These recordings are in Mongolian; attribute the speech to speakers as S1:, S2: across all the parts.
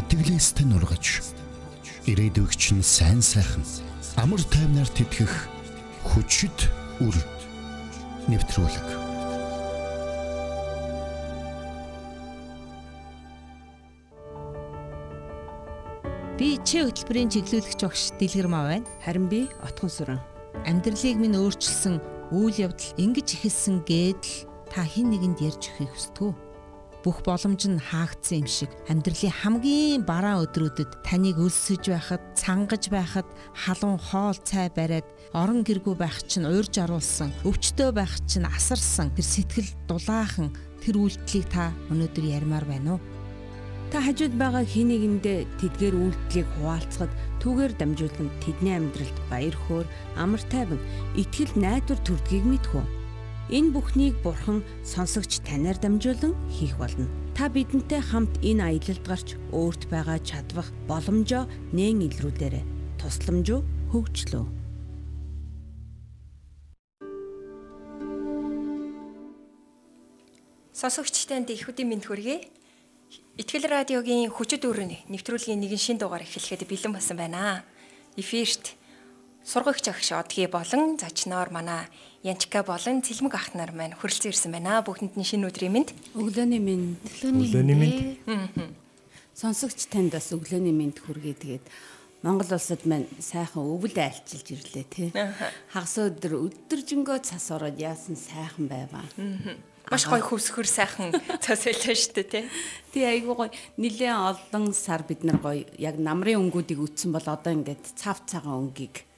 S1: итгэлээстэй нургаж ирээдүгч нь сайн сайхан амар тайвнаар тэтгэх хүчит үр нэвтрүүлэг.
S2: Би чи хөтөлбөрийн чиглүүлэгч багш Дэлгэр маа байна.
S3: Харин би Отгон сүрэн.
S2: Амьдралыг минь өөрчилсөн үйл явдал ингэж ихэлсэн гэдэл та хэн нэгэнд ярьж өгөхийг хүсдэг үү? Бүх боломж нь хаагдсан юм шиг амьдралын хамгийн бараан өдрүүдэд таныг өлсөж байхад, цангаж байхад, халуун хоол цай бариад, орон гэргүй байх чинь уурж аруулсан, өвчтөө байх чинь асарсан тэр сэтгэл дулаахан тэр үйлдэлийг та өнөөдөр ярмаар байна уу?
S3: Та хажууд байгаа хин нэгэндээ тэдгээр үйлдэлийг хуваалцахад түүгээр дамжуулан тэдний амьдралд баяр хөөр, амар тайван, итгэл найдвар төрдгийг мэдхүү. Энэ бүхнийг Бурхан сонсогч танаар дамжуулан хийх болно. Та бидэнтэй хамт энэ аялалд гарч өөрт байгаа чадвах боломжоо нээн илрүүлээрэй. Тусламж хөгжлөө.
S4: Сонсогч танд их үдийн мэд хүргэе. Итгэл радиогийн хүчит өрөөний нэвтрүүлгийн нэгэн шин дугаар эхлэхэд бэлэн болсон байна. Эфирт сургагч агш одгийн болон зочноор манай Янчка болон Цэлмэг ах нар маань хүрэлцэн ирсэн байна. Бүгдэнд нь шинэ өдрийн мэнд.
S3: Өглөөний мэнд.
S5: Өглөөний мэнд.
S3: Сонсогч танд бас өглөөний мэнд хүргэе. Тэгээд Монгол улсад маань сайхан өвөл айлчилж ирлээ тий. Хагас өдөр өдөржингөө цас ороод яасан сайхан байваа.
S4: Маш гоё хөвсгөр сайхан цас байлаа шүү дээ тий.
S3: Тий айгуу гоё нилээн олон сар бид нар гоё яг намрын өнгүүдийг үтсэн бол одоо ингээд цав цагаан өнгийг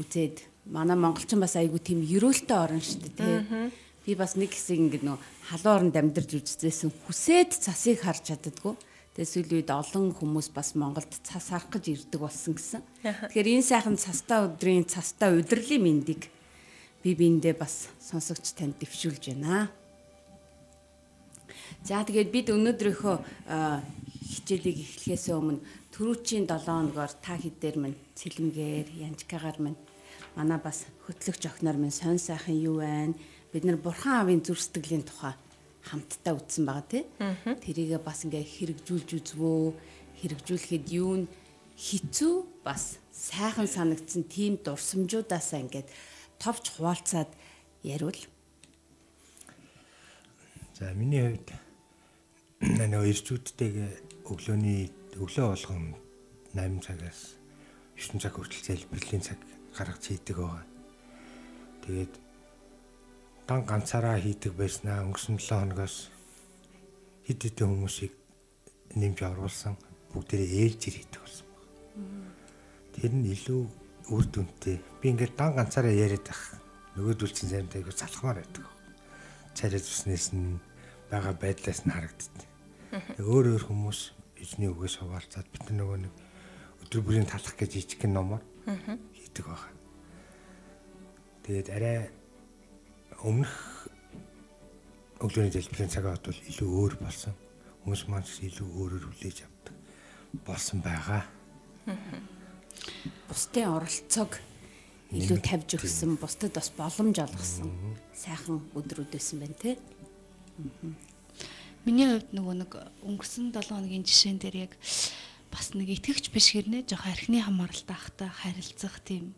S3: үзээд манай монголчин бас айгүй тийм ерөөлтэй орон шүү дээ тий. Би бас нэг хэсэг ингэ нөө халуун оронд амьдарч үзсэн хүсээд цасыг харж чаддггүй. Тэгээ сүүлийн үед олон хүмүүс бас Монголд цас харах гэж ирдэг болсон гэсэн. Тэгэхээр энэ сайхан цастаа өдрийн цастаа удирлын мэндийг би биэндээ бас сонсогч танд дэвшүүлж байна. За тэгээд бид өнөөдрийнхөө хичээлийг эхлэхээс өмнө түрүүчийн 7 хоногоор та хэд дээр минь цэлмгээр янчкагаар минь манай бас хөтлөгч охиноор минь сонь сайхан юу байна? Бид нар бурхан аавын зүр сэтгэлийн тухай хамтдаа үтсэн байгаа тий. Тэрийгээ бас ингээ хэрэгжүүлж үзвөө. Хэрэгжүүлэхэд юу нь хизүү бас сайхан санагдсан тийм дурсамжуудаасаа ингээд товч хуваалцаад яриул.
S5: За миний хувьд нөгөө ирчүүдтэйг өглөөний өглөө болгон 8 цагаас 9 цаг хүртэл залбирлын цаг гаргаж хийдэг байгаа. Тэгээд дан ганцаараа хийдэг байснаа өнгөрсөн 7 хоногоос хэд хэдэн хүмүүсийг нэмж оруулсан бүгдээрээ ээлж ирээдэг болсон байна. Тэр нь илүү үр дүнтэй. Би ингээд дан ганцаараа яриад байх. Нөгөөдөл чинь заримдаа айгу залхмаар байдаг. Царай зүснээс нь байгаа байдлаас нь харагддаг. Өөр өөр хүмүүс эзний үгээс хуваалцаад бид нөгөө нэг өдөр бүрийн талах гэж жижиг номоор хийдэг байгаа. Тэгээд арай өмнөх өглөөний дэлбэрийн цагаад бол илүү өөр болсон. Хүмүүс маань илүү өөрөөр хүлээж авдаг болсон байгаа.
S3: Бусдын оролцоог илүү тавьж өгсөн, бусдад бас боломж олгосон сайхан өдрүүд байсан байна те.
S6: Миний хувьд нөгөө нэг өнгөрсөн 7 хоногийн жишээн дээр яг бас нэг итгэвч биш хэрнээ жоох архины хамааралтай ахтай харилцах тийм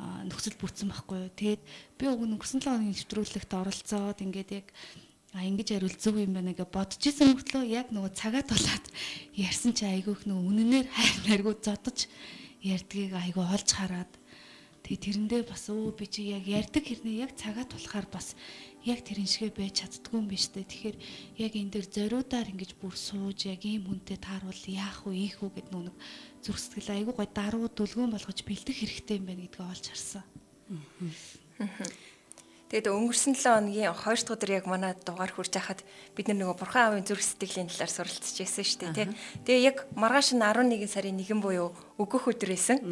S6: нөхцөл бүрдсэн байхгүй юу. Тэгээд би уг өнгөрсөн 7 хоногийн нэвтрүүлэгт оролцоод ингээд яг а ингэж хариул зөв юм байна гэж бодож исэн мөртлөө яг нөгөө цагаа тулаад ярьсан чи айгүйх нөгөө үнэнээр хайр наргуу зодож ярьдгийг айгүй олж хараад тэгээ тэрэндээ бас өө би чи яг ярьдаг хэрнээ яг цагаа тулахаар бас яг тэрэн шигэ байж чаддгүй юм биш үү. Тэгэхээр яг энэ дээр зориудаар ингэж бүр сууж яг ийм хүнтэй тааруул яах вэ, ийх үү гэд нүг зүрх сэтгэл айгүй гой даруу дүлгүүн болгож бэлдэх хэрэгтэй юм байна гэдгийг олж харсан.
S4: Тэгээд өнгөрсөн 7 хоногийн 2 дахь өдөр яг манай дугаар хүрч хахад бид нөгөө бурхан аавын зүрх сэтгэлийн талаар суралцж байсан шүү дээ тий. Тэгээ яг маргааш нь 11 сарын 1 буюу өгөх өдөр байсан.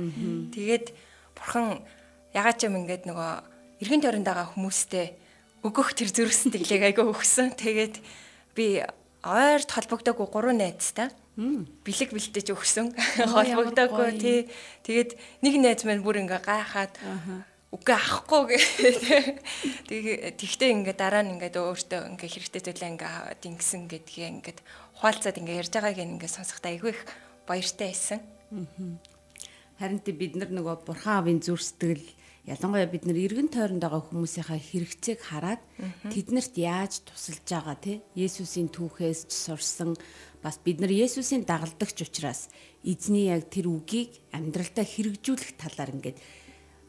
S4: Тэгээд бурхан ягаад ч юм ингээд нөгөө эргэн тойронд байгаа хүмүүстэй өгөх тэр зүрх сэтгэлийг айгаа өгсөн. Тэгээд би ойрт холбогдоогүй гурван найзтай бэлэг бэлдэж өгсөн. Холбогдоогүй тий. Тэгээд нэг найз маань бүр ингээ гайхаад үгүй авахгүй гэ. Тэгээ тэгтээ ингээд дараа нь ингээд өөртөө ингээд хэрэгтэй зүйлээ ингээд аваад ингэсэн гэдгээ ингээд хуалцаад ингээд ярьж байгааг ингээд сонсохдоо айгүй их баяртай байсан.
S3: Харин тэ бид нар нөгөө бурхан авийн зүр сэтгэл ялангуяа бид нар эргэн тойронд байгаа хүмүүсийнхаа хэрэгцээг хараад тэднэрт яаж тусалж байгаа тий Есүсийн түүхээс ч сурсан бас бид нар Есүсийн дагалдагч учраас эзний яг тэр үгийг амьдралдаа хэрэгжүүлэх талаар ингээд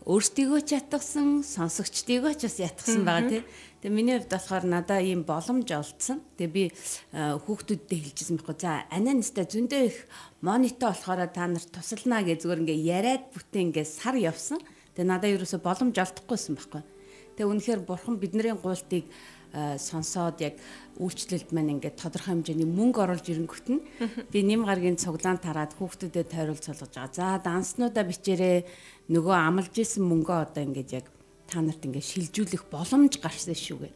S3: өөртөө ч ятгсан, сонсогчдыгоо ч бас ятгсан байгаа тий. Тэгээ миний хувьд болохоор надаа ийм боломж олдсон. Тэгээ би хүүхдүүдтэй хэлчихсэн байхгүй. За анаанистай зөндөө их монито болохоор та нарт тусалнаа гэж зүгээр ингээ яриад бүтэн ингээ сар явсан. Тэгээ надаа ерөөсө боломж олдохгүйсэн байхгүй. Тэгээ үнэхээр бурхан бидний гуйлтыг сонсоод яг үйлчлэлд маань ингээд тодорхой хэмжээний мөнгө оруулж ирэнгүүт нь би нэм гаргийн цуглаан тараад хүүхдүүдэд тойруулж солгож байгаа. За данснуудаа бичээрээ нөгөө амлж исэн мөнгөө одоо ингээд яг та нарт ингээд шилжүүлэх боломж гарсан шүү гэ.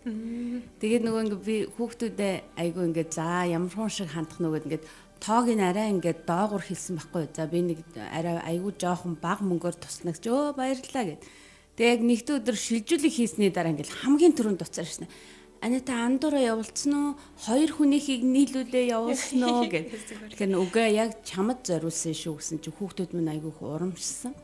S3: Тэгээд нөгөө ингээд би хүүхдүүдэд айгүй ингээд за ямар хүн шиг хандах нүгэд ингээд тоог нь арай ингээд доогуур хэлсэн байхгүй. За би нэг арай айгүй жоохон бага мөнгөөр туснаа гэж өө баярлалаа гэд. Тэг яг нэгд өдөр шилжүүлэг хийсний дараа ингээд хамгийн түрүүнд дуцаар шнэ Анита андуураа явуулсан уу? Хоёр хүнийхийг нийлүүлээ явуулсан уу гэд. Тэгэхээр үгээ яг чамд зориулсан шүү гэсэн чи хүүхдүүд минь айгүй урамшсан.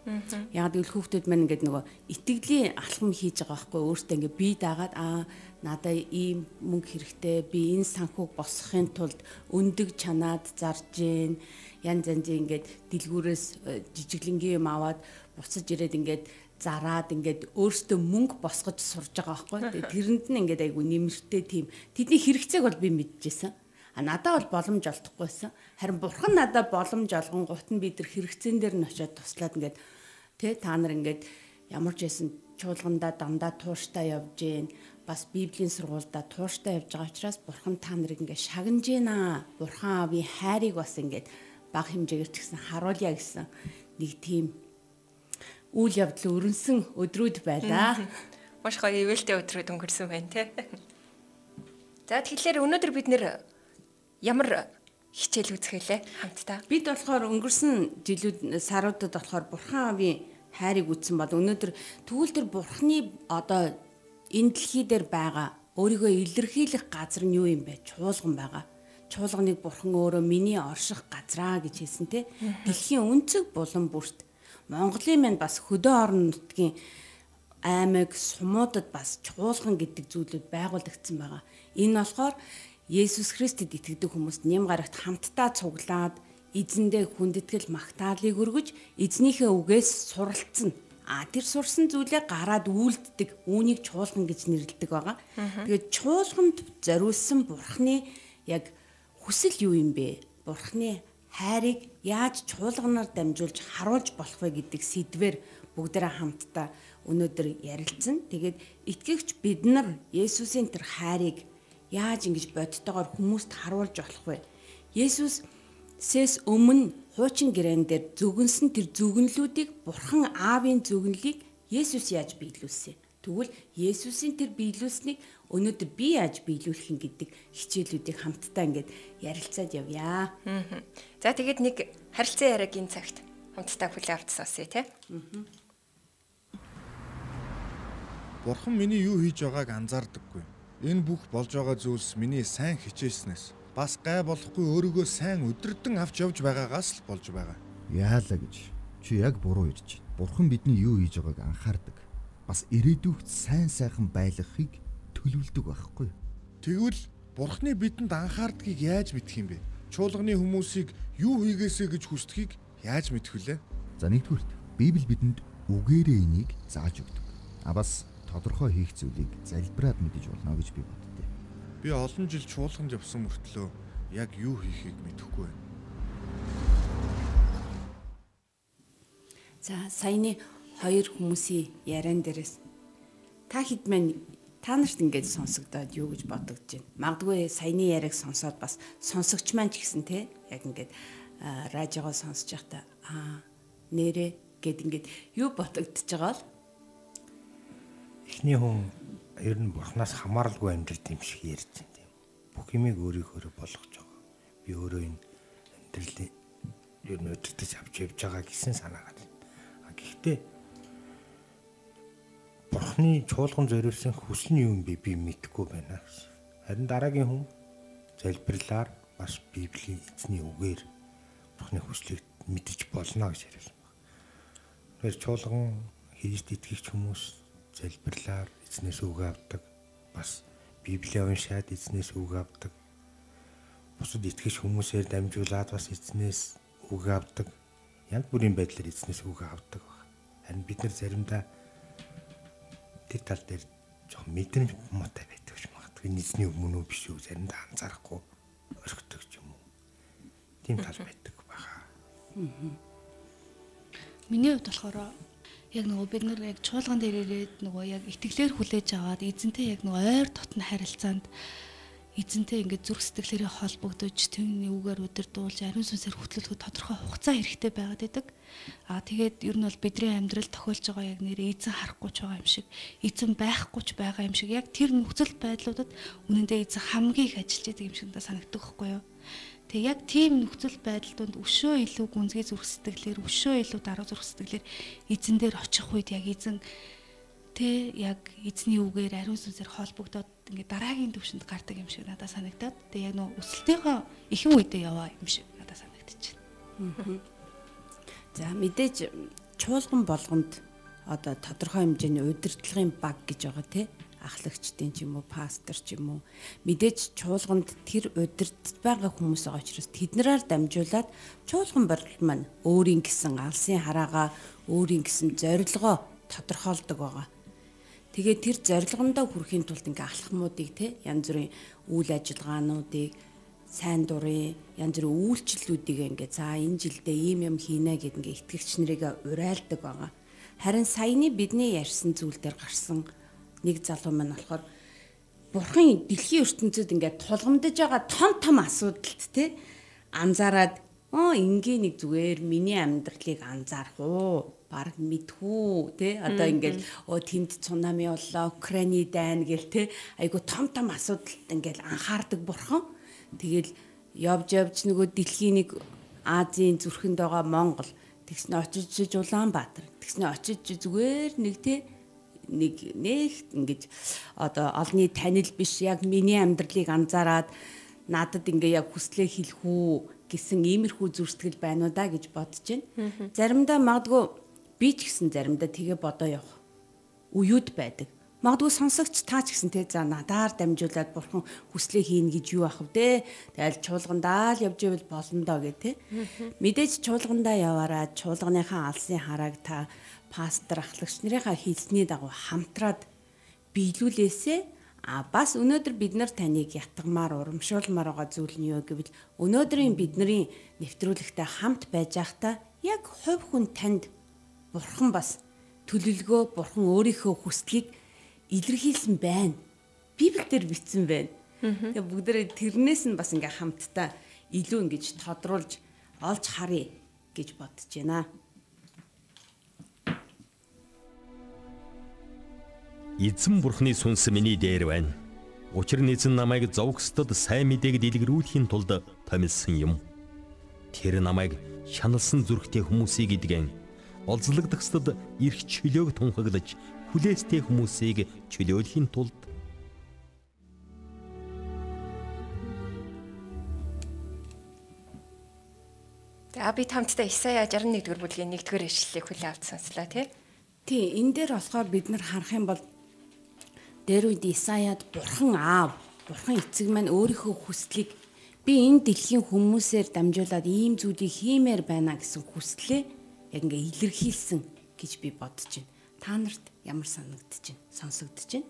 S3: Яг л хүүхдүүд маань ингээд нөгөө итгэлийн алхам хийж байгаа байхгүй өөртөө ингээд бие даагаад аа надаа ийм мөнгө хэрэгтэй би энэ санхүүг босгохын тулд өндөг чанаад зарж гин янз янзын ингээд дэлгүүрээс э, жижиглэнгийн юм аваад буцаж ирээд ингээд зараад ингээд өөртөө мөнгө босгож сурж байгаа байхгүй. Тэрэнд нь ингээд айгу нэмэртэй тийм тэдний хэрэгцээг бол би мэдчихсэн. А надад бол боломж олдохгүйсэн. Харин бурхан надад боломж олгон гут нь бид нар хэрэгцэн дээр нь очиод туслаад ингээд тэ та нар ингээд ямар ч байсан чуулгандаа дандаа тууштай явж гин бас библийн сургуультай тууштай явж байгаа учраас бурхан та нарыг ингээд шагнаж гинэ. Бурхан аавын хайрыг бас ингээд баг хэмжээгээр ч гэсэн харуулъя гэсэн нэг тийм үйл явдал өрнсөн өдрүүд байлаа.
S4: Маш гоё ивэлтэй өдрүүд өнгөрсөн байна те. За тэгэхээр өнөөдөр бид нэр ямар хичээл үзэхэлээ хамтдаа.
S3: Бид болохоор өнгөрсөн жилүүд саруудад болохоор бурхан аавын хайрыг үзсэн бол өнөөдөр тэгвэл тэр бурханы одоо энэ дэлхий дээр байгаа өөрийгөө илэрхийлэх газар нь юу юм бэ? Чуулган байгаа. Чуулганыг бурхан өөрөө миний орших газраа гэж хэлсэн те. Дэлхийн өнцөг булан бүрт Монголын мань бас хөдөө орон нутгийн аймаг сумуудад бас чуулган гэдэг зүйлүүд байгуулагдсан байгаа. Энэ болохоор Есүс Христэд итгэдэг хүмүүст нэм гарагт хамтдаа цуглаад эзэндээ хүндэтгэл магтаалыг өргөж эзнийхээ үгээс суралцсан. А тэр сурсан зүйлээ гараад үйлддэг үүнийг чуулган гэж нэрлэдэг байгаа. Тэгээд чуулганд зориулсан бурхны яг хүсэл юу юм бэ? Бурхны хайрыг яаж чуулганаар дамжуулж харуулж болох вэ гэдэг сэдвэр бүгдээрээ хамтдаа өнөөдөр ярилцсан. Тэгээд итгэгч бид нар Есүсийн тэр хайрыг яаж ингэж бодтойгоор хүмүүст харуулж болох вэ? Есүс сэс өмнө хуучин гэрэн дээр зөвгөнсөн тэр зөвгөнлүүдийг Бурхан Аавын зөвгөнлийг Есүс яаж биелүүлсэн? Тэгвэл Есүсийн тэр биелүүлснийг өнөөдөр би яаж биелүүлэх юм гэдэг хичээлүүдийг хамтдаа ингээд ярилцаад явъя.
S4: За тэгээд нэг харилцан яриагийн цагт хамтдаа хүлээ авч сонсъё те.
S7: Бурхан миний юу хийж байгааг анзаардаггүй. Энэ бүх болж байгаа зүйлс миний сайн хичээснээс бас гай болохгүй өөрийгөө сайн өдөрдөн авч явж байгаагаас л болж байгаа.
S1: Яалаа гэж чи яг буруу ирж байна. Бурхан бидний юу хийж байгааг анхаардаг. Бас ирээдүйд сайн сайхан байлгахыг төлөвлөдөг байхгүй.
S7: Тэгвэл Бурхны бидэнд анхаардгийг яаж мэдэх юм бэ? Чуулганы хүмүүсийг юу хийгээсэ гэж хүсдгийг яаж мэдэх вүлээ?
S1: За нэгдүгürt Библи бидэнд үгээрээ энийг зааж өгдөг. А бас тодорхой хийх зүйлийг залбираад мэдэж болно гэж би боддتي.
S7: Би олон жил чуулганд явсан мөртлөө яг юу хийхийг мэдэхгүй байна.
S3: За саяны хоёр хүмүүсийн яриан дээрээс та хэд мэн та нарт ингэж сонсогдоод юу гэж бодогдож байна. Магадгүй саяны яриаг сонсоод бас сонсогч маань ч гэсэн те яг ингээд радиогоо сонсож байхдаа аа нэрэ гэд ингээд юу бодогдож байгаа л
S5: эхний хүн ер нь бурхнаас хамааралгүй амьдрэх юм шиг ярьж байна тийм. Бүх юмыг өөрийнхөө болгож байгаа. Би өөрөө энэ амьдралын ер нь өдөртөж авч явж байгаа гэсэн санаагаар. А гэхдээ бурхны чуулган зориулсан хүсэл нь юу юм бэ би мэдэхгүй байна. Харин дараагийн хүн залбирлаар бас Библийн эзний үгээр бурхны хүслийг мэдэж болно гэж яриасан байна. Тэгэхээр чуулган Христ итгэгч хүмүүс залбирлаар эзнээс үг авдаг. Бас Библийг уншаад эзнээс үг авдаг. Бусад итгэгч хүмүүсээр дамжуулаад бас эзнээс үг авдаг. Янз бүрийн байдлаар эзнээс үг авдаг. Харин бид нар заримдаа тэр тал дээр жоох мэдрэмж муутай байдаг ч магадгүй нийцний өмнө үү биш үү заримдаа анзаарахгүй ч юм уу. Тийм тал байдаг баха.
S6: Миний хувьд болохоор яг нөгөө бид нар яг чуулган дээр ирээд нөгөө яг итгэлээр хүлээж аваад эзэнтэй яг нөгөө ойр дотны харилцаанд эзэнтэй ингээд зүрх сэтгэлээрээ холбогдож түүний үгээр удирдуулж ариун сүнсээр хөтлөлгөх тодорхой хугацаа хэрэгтэй байгаад байдаг. Аа тэгээд ер нь бол бидний амьдрал тохиолж байгаа яг нэрээ эзэн харахгүй ч байгаа юм шиг, эзэн байхгүй ч байгаа юм шиг яг тэр нөхцөл байдлуудад үнэндээ эзэн хамгийн их ажиллаж байдаг юм шиг надад санагддаг байхгүй юу? Тэгээ яг тийм нөхцөл байдалд өшөө илүү гүнзгий зүрх сэтгэлээр, өшөө илүү даруй зүрх сэтгэлээр эзэн дээр очих үед яг эзэн тэ яг эзний үгээр ариун сүнсээр холбогдоод ингээд дараагийн төвшөнд гардаг юм шиг надад санагдаад тэгээ яг нөө өсөлтийнхөө ихэнх үедээ яваа юм шиг надад санагдчихэв.
S3: За мэдээж чуулган болгонд одоо тодорхой хэмжээний удирдлагын баг гэж байгаа тий ахлагчдын ч юм уу пастор ч юм уу мэдээж чуулганд тэр удирдах байгаа хүмүүс байгаа учраас тэднэрээр дамжуулаад чуулган борол маань өөрийн гэсэн алсын хараагаа өөрийн гэсэн зорилгоо тодорхойлдог байгаа. Тэгээд тэр зорилгондоо хүрэхийн тулд ингээ алхмуудыг те янз бүрийн үйл ажиллагаануудыг сайн дурын янз бүрийн үйлчлэлүүдийг ингээ за энэ жилдээ ийм юм хийнэ гэд ингээ итгэгч нарыг урайлдаг байгаа. Харин саяны бидний ярьсан зүйл дээр гарсан нэг залуу маань болохоор бурхан дэлхийн ертөнцид ингээ тулгамдж байгаа том том асуудалт те анзаараад оо ингийн нэг зүгээр миний амьдралыг анзаарах уу? Баг мэдхүү те одоо ингээл оо тэнд цунами боллоо Украины дайн гэл те айгу том том асуудалд ингээл анхаардаг бурхан. Тэгэл явж явж нөгөө дэлхийн нэг Азийн зүрхэнд байгаа Монгол тэгснэ очиж Улаанбаатар тэгснэ очиж зүгээр нэг те нэг нэг ингэж одоо олны танил биш яг миний амьдралыг анзаараад надад ингээ яг хүслээ хэлэх үү гэсэн иймэрхүү зүрстгэл байна уу да гэж бодож байна. Заримдаа магадгүй би ч гэсэн заримдаа тэгээ бодоо явах үеуд байдаг. Магадгүй сонсогч таа ч гэсэн те за надаар дамжуулаад бурхан хүслээ хийн гэж юу ах вэ? Тэгэл чуулгандаа л явж ивэл болно доо гэ те. Мэдээж чуулгандаа яваараа чуулганыхаа алсын харааг та пастор ахлагч нарынхаа хэлсний дагуу хамтраад биелүүлээсэ А бас өнөөдөр бид нар таныг ятгамаар урамшуулмаар байгаа зүйл нь юу гэвэл өнөөдрийн бидний нэвтрүүлэгтээ хамт байж байхдаа яг хувь хүн танд бурхан бас төлөвлөгөө бурхан өөрийнхөө хүслийг илэрхийлсэн байна. Библиэлд бичсэн байна. Тэгээ бүгдээрээ тэрнээс нь бас ингээ хамтдаа илүү ингэж тодруулж олж харъя гэж бодож байна.
S8: Эзэн бурхны сүнс миний дээр байна. Учир нь эзэн намайг зовгсдод сайн мэдээг дэлгэрүүлэхийн тулд томилсон юм. Тэр намайг шаналсан зүрхтэй хүмүүсийг идгэн олзлогдохсод эрх чөлөөг тунхаглаж хүлээстэй хүмүүсийг чөлөөлөхийн тулд
S4: За би хамтдаа Исая 61-р бүлгийн 1-р ишлэлийг хүлээн авч сонслоо тий.
S3: Тий, энэ дээр болохоор бид нар харах юм бол дээр үед Исаяд бурхан аав, бурхан эцэг маань өөрийнхөө хүслийг би энэ дэлхийн хүмүүсээр дамжуулаад ийм зүйлийг хиймээр байна гэсэн хүслээ яг ингээ илэрхийлсэн гэж би бодож байна. Та нарт ямар санагдаж байна? Сонсогдож байна?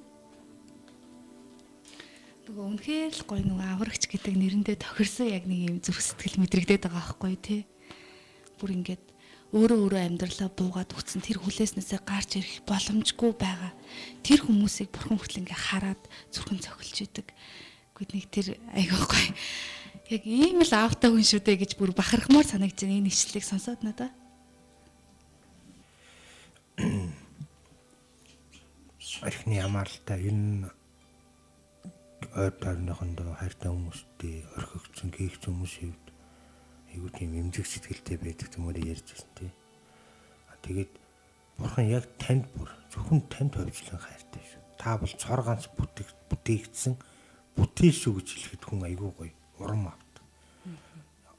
S6: Нөгөө үнэхээр л гоё нөгөө аврагч гэдэг нэрэндээ тохирсон яг нэг юм зүрх сэтгэл мэдрэгдээд байгаа байхгүй тий. Бүр ингээд өөрөө өөрөө амьдралаа буугаад үтсэн тэр хүлээснээсээ гарч ирэх боломжгүй байгаа. Тэр хүмүүсийг бурхан хүртэл ингээ хараад зүрхэн цохилж идэг. Гэхдээ нэг тэр гоё. Яг ийм л аавтай хүн шүү дээ гэж бүр бахархмаар санагдаж байна энэ ишлэлийг сонсоод надаа.
S5: Архины ямаарлалтаа энэ ойр тойрныхондоо хайртай хүмүүстэй орхигдсон гээгч хүмүүсийн хувьд айгүй тийм эмзэг сэтгэлтэй байдаг юмрыг ярьж байсан тий. А тэгээд Бурхан яг танд бүр зөвхөн танд хөвжлөн хайртай шүү. Та бол цор ганц бүтээг бүтээгдсэн бүтээл шүү гэж хэлэхэд хүн айгүй гоё урам авт.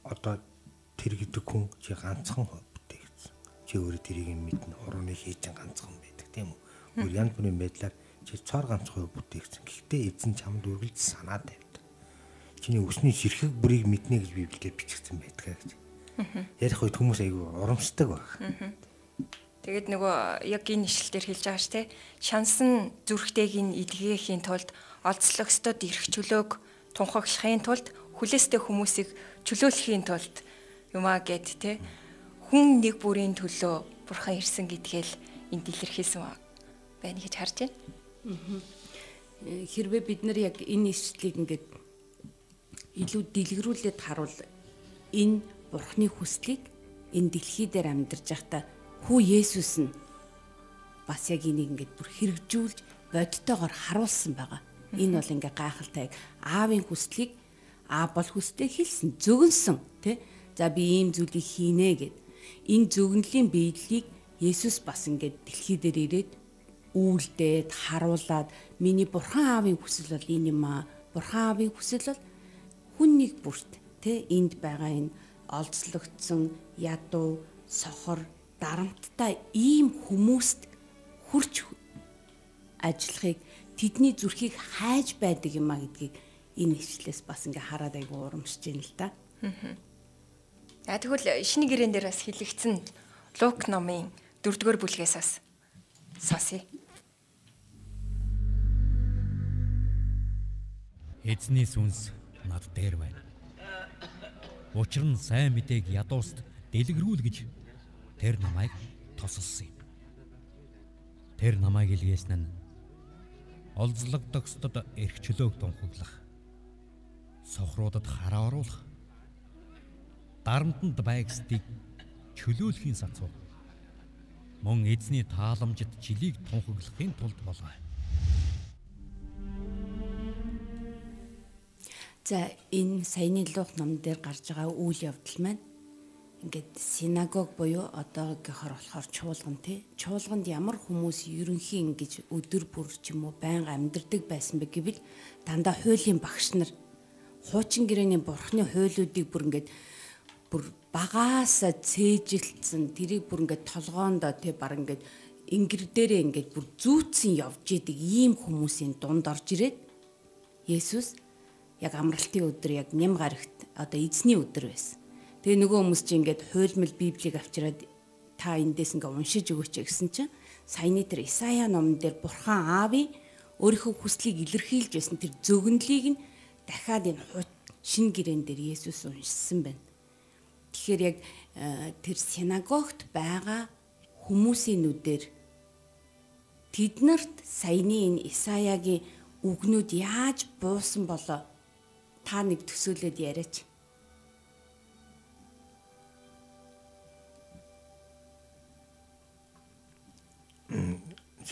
S5: Одоо тэр гэдэг хүн чи ганцхан бүтээгдсэн. Чи өөрөө тэрийг мэднэ. Урууны хийж ганцхан байдаг тийм үү? Өөр янз бүрийн байдлаар чи цор ганц хувь бүтээгдсэн. Гэхдээ эзэн чамд үргэлж санаа тавьдаг. Чиний өсний ширхэг бүрийг мэднэ гэж Библиэд бичигдсэн байдгаа гэж. Ярих үед хүмүүс айгүй урамшдаг баг.
S4: Тэгээд нөгөө яг энэ ишлэлээр хэлж байгаа ш тэ шансан зүрхтэйг нь эдгээхийн тулд олзлогсдод ирэх чөлөөг тунхаглахын тулд хүлээстэй хүмүүсийг чөлөөлөхийн тулд юмаа гэд тэ хүн нэг бүрийн төлөө бурхан ирсэн гэдгээл энд илэрхийлсэн байна гэж харж байна.
S3: Хэрвээ бид нар яг энэ ишлэлийг ингээд илүү дэлгэрүүлээд харуул энэ бурхны хүслийг энэ дэлхий дээр амьдарч байхдаа хүү Есүс нь бас яг энийг ингээд бүр хэрэгжүүлж бодтойгоор харуулсан байгаа. Энэ бол ингээ гайхалтай аавын хүслийг аав бол хүстэй хэлсэн зөгнсөн тий. За би ийм зүйлийг хийнэ гэд. Энэ зөгнөлийн биедлийг Есүс бас ингээд дэлхий дээр ирээд үйлдээд харуулад миний бурхан аавын хүсэл бол энэ юм аа. Бурхан аавын хүсэл бол хүн нэг бүрт тий энд байгаа энэ олзлогдсон ядуу сохор дарамттай ийм хүмүүст хүрч ажиллахыг тэдний зүрхийг хайж байдаг юм а гэдгийг энэ ишлээс бас ингээ хараад айгу урамшиж байна л да.
S4: А тэгвэл шинэ гэрэн дээр бас хэлэгдсэн Лук номын 4-р бүлгээс бас сонсъё.
S9: Эзний сүнс над дээр байна. Учир нь сайн мэдээг ядууст дэлгэрүүл гэж Тэр намайг тосолсон юм. Тэр намайг илгээсэн нь олзлогдогсдод эрх чөлөөг тунхаглах. Сохруудад хараа оруулах. Дарамтанд байгсдыг чөлөөлөхийн сацуу. Мөн эзний тааламжид жилийг тунхаглахын тулд болгоо.
S3: За энэ саяны луух ном дээр гарч байгаа үйл явдал маань ингээд синагог буюу одоогийнхоор болохоор чуулган тий чуулганд ямар хүмүүс ерөнхий ингэж өдөр бүр ч юм уу байнга амьдардаг байсан бэ гэвэл дандаа хуулийн багш нар хуучин гэрээний бурхны хуйлуудыг бүр ингээд бүр багаасаа цээжилсэн тэрийг бүр ингээд толгоондоо тий баг ингээд ингэр дээрээ ингээд бүр зүүцэн явж идэг ийм хүмүүсийн дунд орж ирээд Есүс яг амралтын өдөр яг ням гарагт одоо эзний өдөр байсан Тэгээ нөгөө хүмүүс чинь ингээд хуйлмал библийг авчираад та эндээс ингээ уншиж өгөөч гэсэн чинь саяны тэр Исая номон дээр бурхан аавын өөрийнхөө хүслийг илэрхийлж байсан тэр зөгнөлийг нь дахиад энэ шин гэрэн дээр Есүс уншсан байна. Тэгэхээр яг э, тэр синагогт байгаа хүмүүсийн нүдээр тэднэрт саяны энэ Исаягийн үгнүүд яаж буусан болоо та нэг төсөөлөд яриач.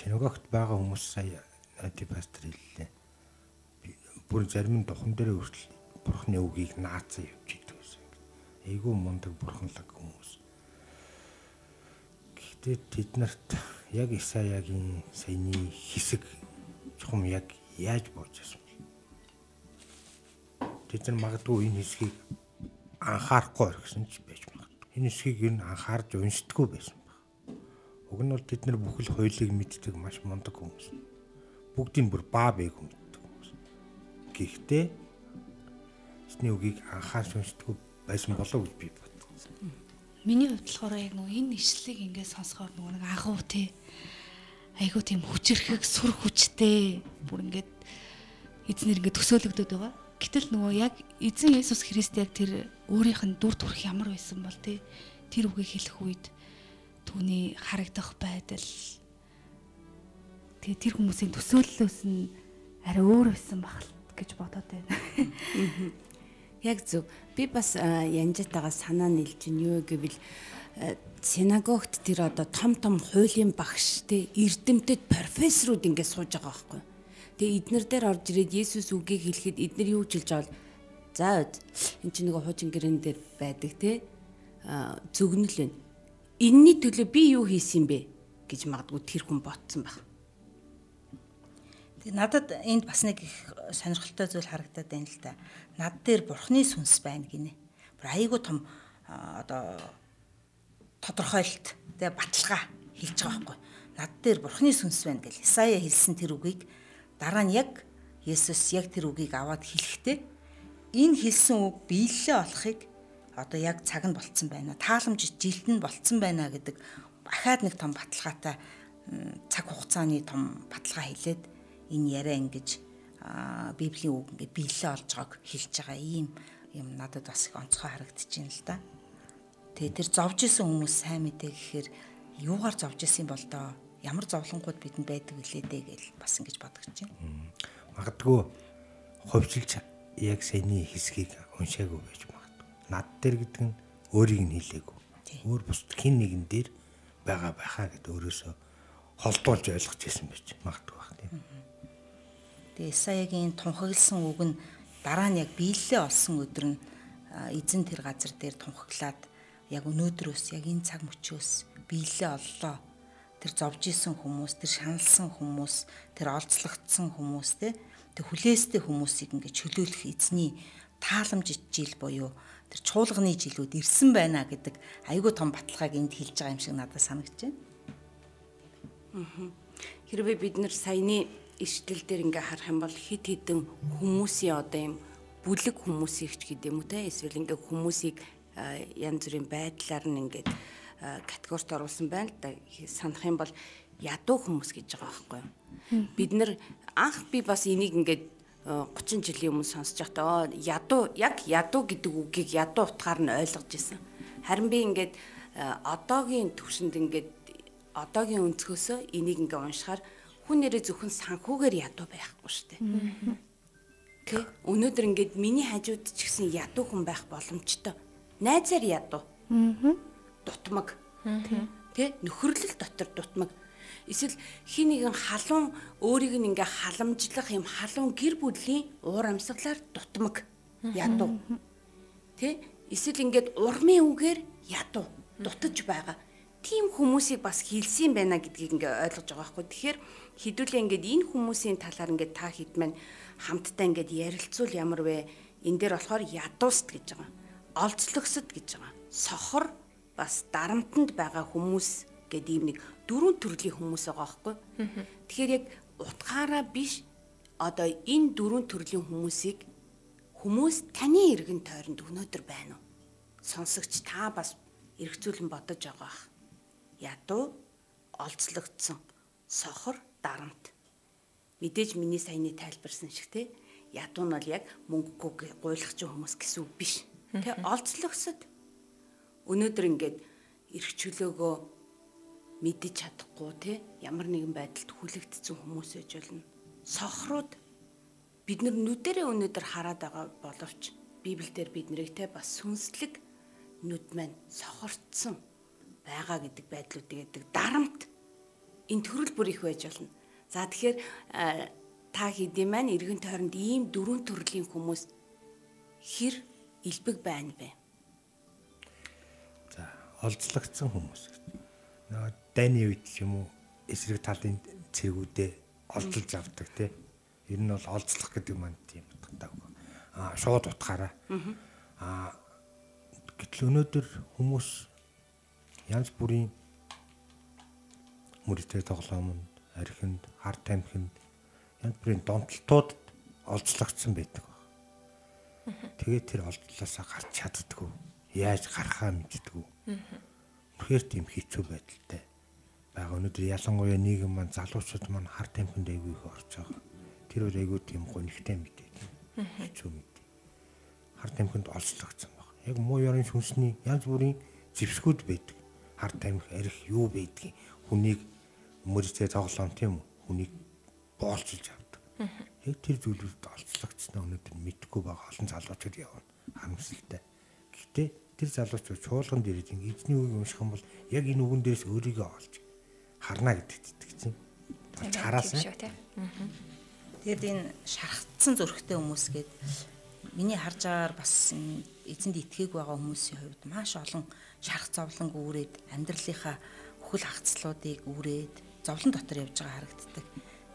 S5: синагогт байгаа хүмүүс сая нади пастор хэллээ. Бүр зарим нь духан дээр хүртэл бурхны үгийг наацсан явж идэг гэсэн. Айгүй мундаг бурханлаг хүмүүс. Гэхдээ тэд нарт яг Исаягийн саяны хэсэг чухам яг яаж болж байсан? Тэд нар магадгүй энэ хэсгийг анхаарахгүй орхисон ч байж магадгүй. Энэ хэсгийг ер нь анхаарч уншдаггүй байсан Уг нь бол бид нар бүхэл хуулийг мэддэг маш мундаг хүмүүс. Бүгдийг бүр баа бэг мэддэг хүмүүс. Гэхдээ эсний үгийг анхаарч уншдаг байсан болов гэж би бодсон.
S6: Миний хувьд болохоор яг нөгөө энэ ишлэлийг ингээд сонсохоор нөгөө нэг агуу те айгуу тийм хүчрхэг сүр хүчтэй бүр ингээд эзнэр ингээд төсөөлөгдөд байгаа. Гэтэл нөгөө яг эзэн Есүс Христ яг тэр өөрийнх нь дүр төрх ямар байсан бол те тэр үгийг хэлэх үед түүний харагдах байдал тэгээ тэр хүмүүсийн төсөөллөөс нь арай өөр байсан бахал гэж бодоод байна.
S3: Яг зөв. Би бас янжитагаа санаа нийлж нь юу гэвэл синагогт тэр одоо том том хуулийн багш те эрдэмтэд профессорууд ингэ сууж байгаа байхгүй. Тэгээ эднэр дээр орж ирээд Есүс үгийг хэлэхэд эднэр юу байгаа бол за эн чинь нэг хуучин гэрэн дээр байдаг те зөгнөл байна энэний төлөө би юу хийсэн бэ гэж магадгүй тэр хүн ботсон баг.
S2: Тэгээ надад энд бас нэг их сонирхолтой зүйл харагдаад байна л да. Над дээр бурхны сүнс байна гинэ. Бүр айгүй том одоо тодорхойлт тэгээ баталгаа хэлж байгаа байхгүй. Над дээр бурхны сүнс байна гэж Исая хэлсэн тэр үгийг дараа нь яг Есүс яг тэр үгийг аваад хэлэхдээ энэ хэлсэн үг биелэлээ олохыг одоо яг цаг нь болцсон байна. Тааламж жилд нь болцсон байна гэдэг ахаад нэг том баталгаатай цаг хугацааны том баталгаа хэлээд энэ яриа ингэж библийн үг ингээд биелэлээ олж байгааг хэлж байгаа ийм юм надад бас их онцгой харагдчихээн л да. Тэгээ тэр зовж исэн хүмүүс сайн мэдээ гэхээр юугаар зовж исэн бол доо ямар зовлонгууд бидэнд байдаг вүлээ дээ гэж бас ингэж бодож байна.
S5: Магадгүй хувьчилж яг саяны хэсгийг уншаагүй байж магадгүй. Над дээр гэдэг нь өөрийг нь хэлээгүй. Өөр бус хин нэгэн дээр байгаа байхаа гэд өөрөөсөө холдуулж ойлгож ирсэн байж магадгүй баг тийм.
S2: Тэгээ Исаягийн тунхагласан үг нь дараа нь яг биелэлээ олсон өдөр нь эзэн тэр газар дээр тунхаглаад яг өнөөдрөөс яг энэ цаг мөчөөс биелэлээ оллоо. Тэр зовж исэн хүмүүс, тэр шаналсан хүмүүс, тэр олзлогдсон хүмүүс те тэр хүлээстэй хүмүүсийг ингээд чөлөөлөх эзний тааламж жил буюу тэр чуулганы жилүүд ирсэн байна гэдэг айгүй том баталгааг энд хэлж байгаа юм шиг надад санагдаж байна.
S3: Хэрвээ бид нэр саяны ишлэл дээр ингээ харах юм бол хит хитэн хүмүүсийн одоо юм бүлэг хүмүүсийг ч гэдэг юм уу те эсвэл ингээ хүмүүсийг янз бүрийн байдлаар нь ингээд категорид оруулсан байна л да санах юм бол ядуу хүмүүс гэж байгаа байхгүй юу бид нар анх би бас энийг ингээд 30 жилийн өмнө сонсож байхдаа ядуу яг ядуу гэдэг үгийг ядуу утгаар нь ойлгож исэн харин би ингээд одоогийн төвшөнд ингээд одоогийн өнцгөөсөө энийг ингээ уншихаар хүн нэрээ зөвхөн санхүүгээр ядуу байхгүй шүү дээ. Тэ өнөөдөр ингээд миний хажууд ч гэсэн ядуу хүн байх боломжтой. Найзаар ядуу. Дутмаг. Тэ нөхөрлөл дотор дутмаг. Эсвэл хин нэгэн халуун өөрийг нь ингээ халамжлах юм халуун гэр бүлийн уур амьсгалаар дутмаг. Ядуу. Тэ эсвэл ингээд урмын үгээр ядуу дутаж байгаа тийм хүмүүсийг бас хилсэн байна гэдгийг ингээ ойлгож байгаа байхгүй. Тэгэхээр хідүүлээ ингээд энэ хүмүүсийн талаар ингээд та хэд маань хамтдаа ингээд ярилцвал ямар вэ? Энэ дээр болохоор ядууст гэж байгаа. Олцлогсод гэж байгаа. Сохор бас дарамтанд байгаа хүмүүс гэдэг ийм нэг дөрвөн төрлийн хүмүүс байгаа байхгүй. Тэгэхээр яг утгаараа биш одоо энэ дөрвөн төрлийн хүмүүсийг хүмүүс таны эргэн тойронд өнөөдөр байна уу? Сонсогч та бас эргцүүлэн бодож байгаа ядуу олцлогдсон сохор дарамт. Мэдээж миний саяны тайлбарсан шиг те ядуу нь бол яг мөнгөгүй гуйлагч хүмүүс гэсэн үг биш. Те олцлогсод өнөөдөр ингээд эрх чөлөөгөө мэдэж чадахгүй те ямар нэгэн байдалд хүлэгдсэн хүмүүс ээж болно сохрууд бид нар нүдэрээ өнөөдөр хараад байгаа боловч библиэлд бид нарыг те бас сүнслэг нүд маань сохорцсон байгаа гэдэг байдлуудыг гэдэг дарамт энэ төрөл бүр их байж болно. За тэгэхээр та хэдийн маань эргэн тойронд ийм дөрвөн төрлийн хүмүүс хэр илбэг байна вэ?
S5: Олзлогдсон хүмүүс. Нөгөө дайны үед ч юм уу эсрэг талын цэгүүдээ олзлж авдаг тий. Ер нь бол олзлох гэдэг маань тийм утгатай. Аа шууд утгаараа. Аа гэтэл өнөөдөр хүмүүс янз бүрийн мөрөдтэй тоглоомонд, архинд, хар тамхинд янз бүрийн донтолтууд олзлогдсон байдаг. Тэгээд тэр олдлоосаа гарч чаддгүй. Яаж гарахаа мэддэггүй. Үнэхээр тийм хэцүү байдалтай байгаа. Өнөөдөр ялангуяа нийгэм маань залуучууд маань хар тамхинд айгүй их орж байгаа. Тэр өөр айгүй тийм гонхтой мэдээ. Хэцүү мэдээ. Хар тамхинд олзлогдсон баг. Яг муу ярын сүнсний янз бүрийн зэвсгүүд байдаг хар тамхи арх юу байдгийг хүнийг мөрөстэй тоглоом тийм үү хүнийг боолчилж авдаг. Яг тэр зүйлүүд олцлогдсноо өнөөдөр мэдхгүй байгаа олон залуучууд явна. Харамсалтай. Гэхдээ тэр залуучууд чуулганд ирээд эзний үгийг унших юм бол яг энэ үгэн дээрээс өөрийгөө олж харна гэдэгт итгэсэн. Болж хараасан.
S2: Тэгэд энэ шархтсан зүрхтэй хүмүүс гээд миний харж байгаагаар бас эзэнд итгээг байгаа хүмүүсийн хувьд маш олон шарх зовлон гүүрээд амьдралынхаа бүхэл хагцлуудыг үрээд зовлон дотор явж байгаа харагддаг.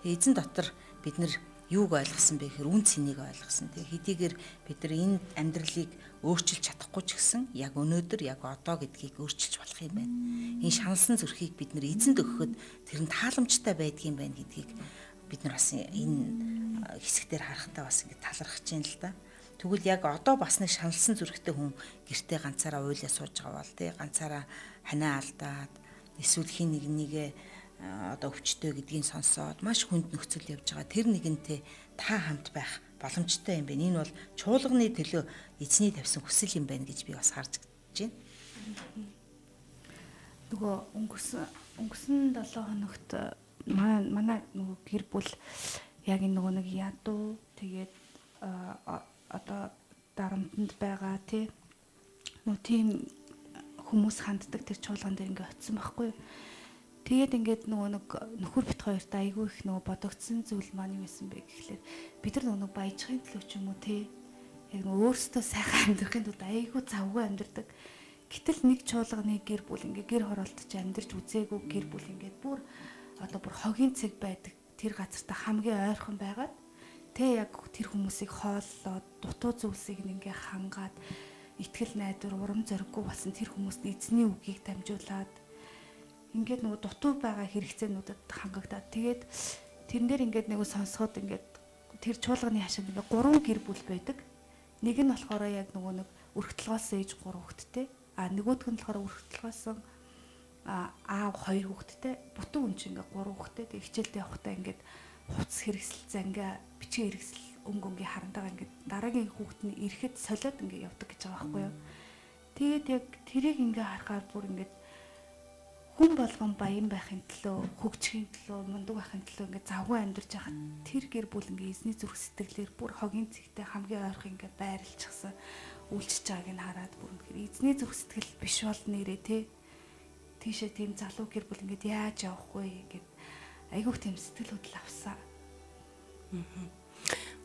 S2: Эзэн дотор бид нар юуг ойлгосон бэ гэхээр үн цэнийг ойлгосон. Тэгээ хэдийгээр бид нар энэ амьдралыг өөрчилж чадахгүй ч гэсэн яг өнөөдөр яг одоо гэдгийг өөрчилж болох юм байна. Энэ шаналсан зүрхийг бид нар эзэнд өгөхөд тэр нь тааламжтай байдгийм байна гэдгийг бид нар бас энэ хэсэгтэр харахтаа бас ингэ талархаж байна л да. Тэгвэл яг одоо бас нэг шаналсан зүрхтэй хүн гэртээ ганцаараа уйлаа сууж байгаа бол тий ганцаараа ханаа алдаад эсвэл хин нэг нэгэ одоо өвчтөе гэдгийг сонсоод маш хүнд нөхцөл явж байгаа. Тэр нэгэнтэй та хамт байх боломжтой юм байна. Энэ бол чуулганы төлөө эзний тавьсан хүсэл юм байна гэж би бас харж байна.
S6: Нөгөө өнгөрсөн өнгөрсөн 7 хоногт манай манай нөгөө гэр бүл яг энэ нөгөө нэг ядуу тэгээд одоо дарамтанд байгаа тий нөгөө тийм хүмүүс ханддаг тэр чуулган дээр ингээ очисон байхгүй юу Тэгээд ингээд нөгөө нэг нөхөр бит хоёрт айгүй их нөгөө бодогдсон зүйл маань юу байсан бэ гэхлээр бид нар нөгөө баяжхын төлөө ч юм уу те яг нөгөө өөрсдөө сайхан амьдрахын тулд айгүй завгүй амьдрдаг. Гэтэл нэг чуулганы гэр бүл ингээ гэр хороолтож амьдарч үзээгүй гэр бүл ингээд бүр одоо бүр хогийн цэг байдаг тэр газартаа хамгийн ойрхон байгаад тэ яг тэр хүмүүсийг хооллоод дутуу зүйлсийг ингээ хангаад итгэл найдвар урам зориггүй болсон тэр хүмүүст эзний үгийг дамжуулаад ингээд нөгөө дутуу байгаа хэрэгцээнүүдэд хангагдаад тэгээд тэрэн дээр ингээд нэг сонсоход ингээд тэр чуулганы хашаанд ингээд гурван гэр бүл байдаг. Нэг нь болохоор яг нөгөө нэг өргөтлгоос ээж гурав хүүхэдтэй. А нөгөөх нь болохоор өргөтлгоосон аав хоёр хүүхэдтэй. Бутуу хүн чинь ингээд гурав хүүхэдтэй. Хичээлдээ явахдаа ингээд хувцс хэрэгсэл зангаа бичгийн хэрэгсэл өнгө өнгийн харантайгаа ингээд дараагийн хүүхэд нь ирэхэд солиод ингээд явдаг гэж байгаа байхгүй юу. Тэгээд яг тэрийг ингээд харахаар бүр ингээд хүн болгон баян байхын төлөө хөгжихийн төлөө мундаг байхын төлөө ингээд завгүй амьдарч байхад тэр гэр бүл ингээд эзний зүрх сэтгэлээр бүр хогийн цэгтэй хамгийн ойрхон ингээд байрлчихсан үйлчж байгааг нь хараад бүр үнэхээр эзний зүрх сэтгэл биш бол нэрээ те. Тийшээ тийм залуу гэр бүл ингээд яаж явах вэ гэд айгүйх тийм сэтгэл хөдлөл авсан.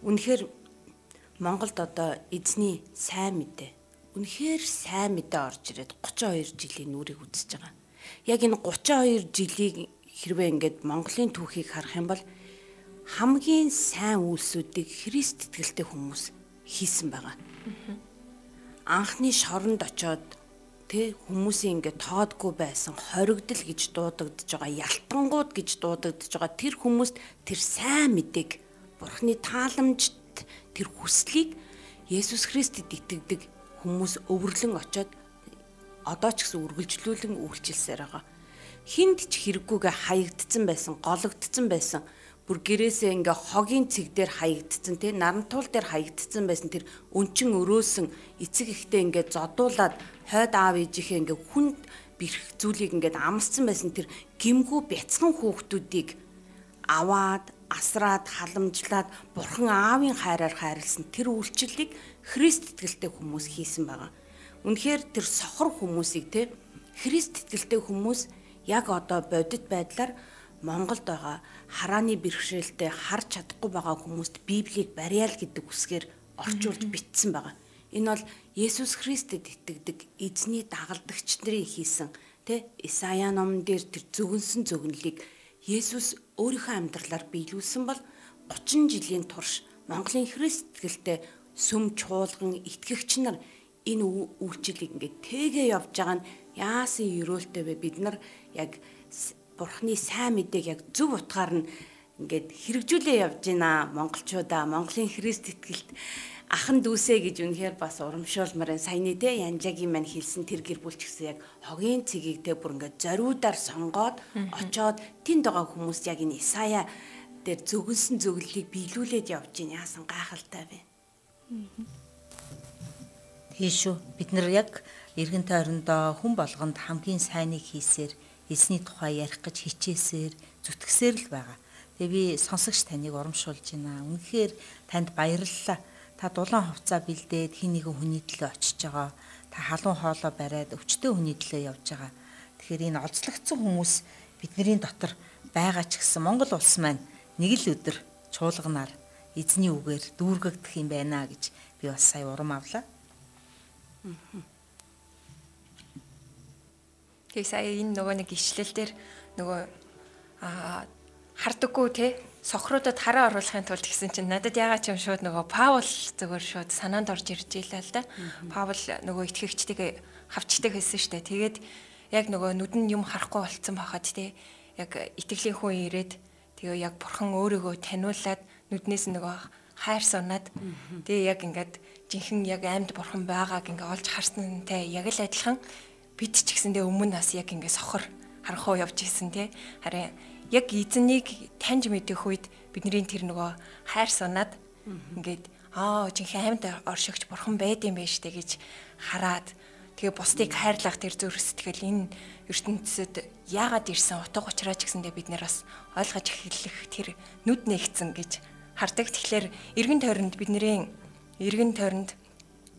S3: Үнэхээр Монголд одоо эзний сайн мэдээ. Үнэхээр сайн мэдээ орж ирээд 32 жилийн нүрийг үзэж байгаа яг энэ 32 жилийг хэрвээ ингээд Монголын түүхийг харах юм бол хамгийн сайн үйлсүүдийг Христ итгэлтэй хүмүүс хийсэн байгаа. Анхны шоронд очоод тэ хүмүүсийн ингээд тоодгүй байсан хоригдл гэж дуудагдж байгаа ялтангууд гэж дуудагдж байгаа тэр хүмүүст тэр сайн мэдээг бурхны тааламжт тэр хүслийг Есүс Христэд итгэдэг хүмүүс өвөрлөн очоод одоо ч гэсэн үргэлжлүүлэн үйлчилсээр байгаа. Хинд ч хэрэггүйгээ хаягдцсан байсан, гологдцсан байсан. Бүр гэрээсээ ингээ хогийн цэг дээр хаягдцсан тий нарантуул дээр хаягдцсан байсан тэр өнчин өрөөсөн эцэг ихтэй ингээ зодуулаад хойд аав ээжийнхээ ингээ хүнд бэрх зүйлийг ингээ амсцсан байсан тэр гимгүү бяцхан хүүхдүүдийг аваад асраад халамжлаад бурхан аавын хайраар хайрлсан тэр үйлчлэлийг Христ итгэлтэй хүмүүс хийсэн байгаа. Үнэхээр тэр сохор хүмүүсийг те Христ итгэлтэй хүмүүс яг одоо бодит байдлаар Монголд байгаа харааны бэрхшээлтэй харж чадахгүй байгаа хүмүүст Библийг барьяал гэдэг үсгээр орчуулж бичсэн байгаа. Энэ бол Есүс Христэд итгэдэг эзний дагалдагч нарын хийсэн тэ Исая номон дээр тэр зөвгөнсөн зөвгөнлийг Есүс өөрийнхөө амьдралаар биелүүлсэн бол 30 жилийн турш Монголын Христ итгэлтэй сүм чуулган итгэгч нар энэ үйлчлэлийг ингээд тэгээ явж байгаа нь яасан өрөөлтэй вэ? Бид нар яг бурхны сайн мэдээг яг зөв утгаар нь ингээд хэрэгжүүлээ явж байна. Монголчуудаа монголын христ итгэлт ахан дүүсээ гэж үнэхээр бас урамшуулмаар саяны те янжагийн мань хэлсэн тэр гэр бүл ч гэсэн яг хогийн цэгийг те бүр ингээд зориудаар сонгоод очоод тэнд байгаа хүмүүс яг энэ Исая дээр зөвгөнсөн зөвлөлийг биелүүлээд явж байна. Яасан гайхалтай вэ. Аа
S2: Тийш үү. Бид нар яг эргэн тойрондоо хүн болгонд хамгийн сайныг хийсээр эзний тухай ярих гэж хичээсээр зүтгэсээр л байгаа. Тэгээ би сонсогч таныг урамшуулж байна. Үнэхээр танд баярлалаа. Та дулаан хувцаа бэлдээд хин нэгэн хүний төлөө очиж байгаа. Та халуун хоолоо бариад өвчтөө хүний төлөө явж байгаа. Тэгэхээр энэ олзлогдсон хүмүүс бидний дотор байгаа ч гэсэн Монгол улс маань нэг л өдөр чуулганаар эзний үгээр дүүргэгдэх юм байна гэж би бас сая урам авлаа.
S4: Тэгээ сая энэ нөгөө нэг ишлэл дээр нөгөө аа хардаггүй те сохруудад хараа оруулахын тулд гэсэн чинь надад ягаад ч юм шууд нөгөө Паул зөвөр шууд санаанд орж ирж илаа л да. Паул нөгөө итгэгчдийг хавчдаг байсан штэ. Тэгээд яг нөгөө нүдэн юм харахгүй болцсон байхад те яг итгэлийн хүн ирээд тэгээ яг бурхан өөрийгөө таниулаад нүднээс нөгөө хайр сунаад тэгээ яг ингээд жинхэнэ яг амьд бурхан байгааг ингээ олж харсантай яг л адилхан. Бид ч гэсэндээ өмнө нас яг ингээ сохор харанхуу явж исэн те. Харин яг эзнийг таньж мэдэх үед бидний тэр нөгөө хайр санаад ингээд аа жинхэнэ амьд оршигч бурхан байд юм байна штэ гэж хараад тэгээ бусдыг хайрлах тэр зүрх сэтгэл энэ ертөнцид яагаад ирсэн утга учраа ч гэсэндээ бид нэр бас ойлгож эхлэх тэр нүд нэгцэн гэж хардаг. Тэгэхээр эргэн тойронд бидний эргэн тойронд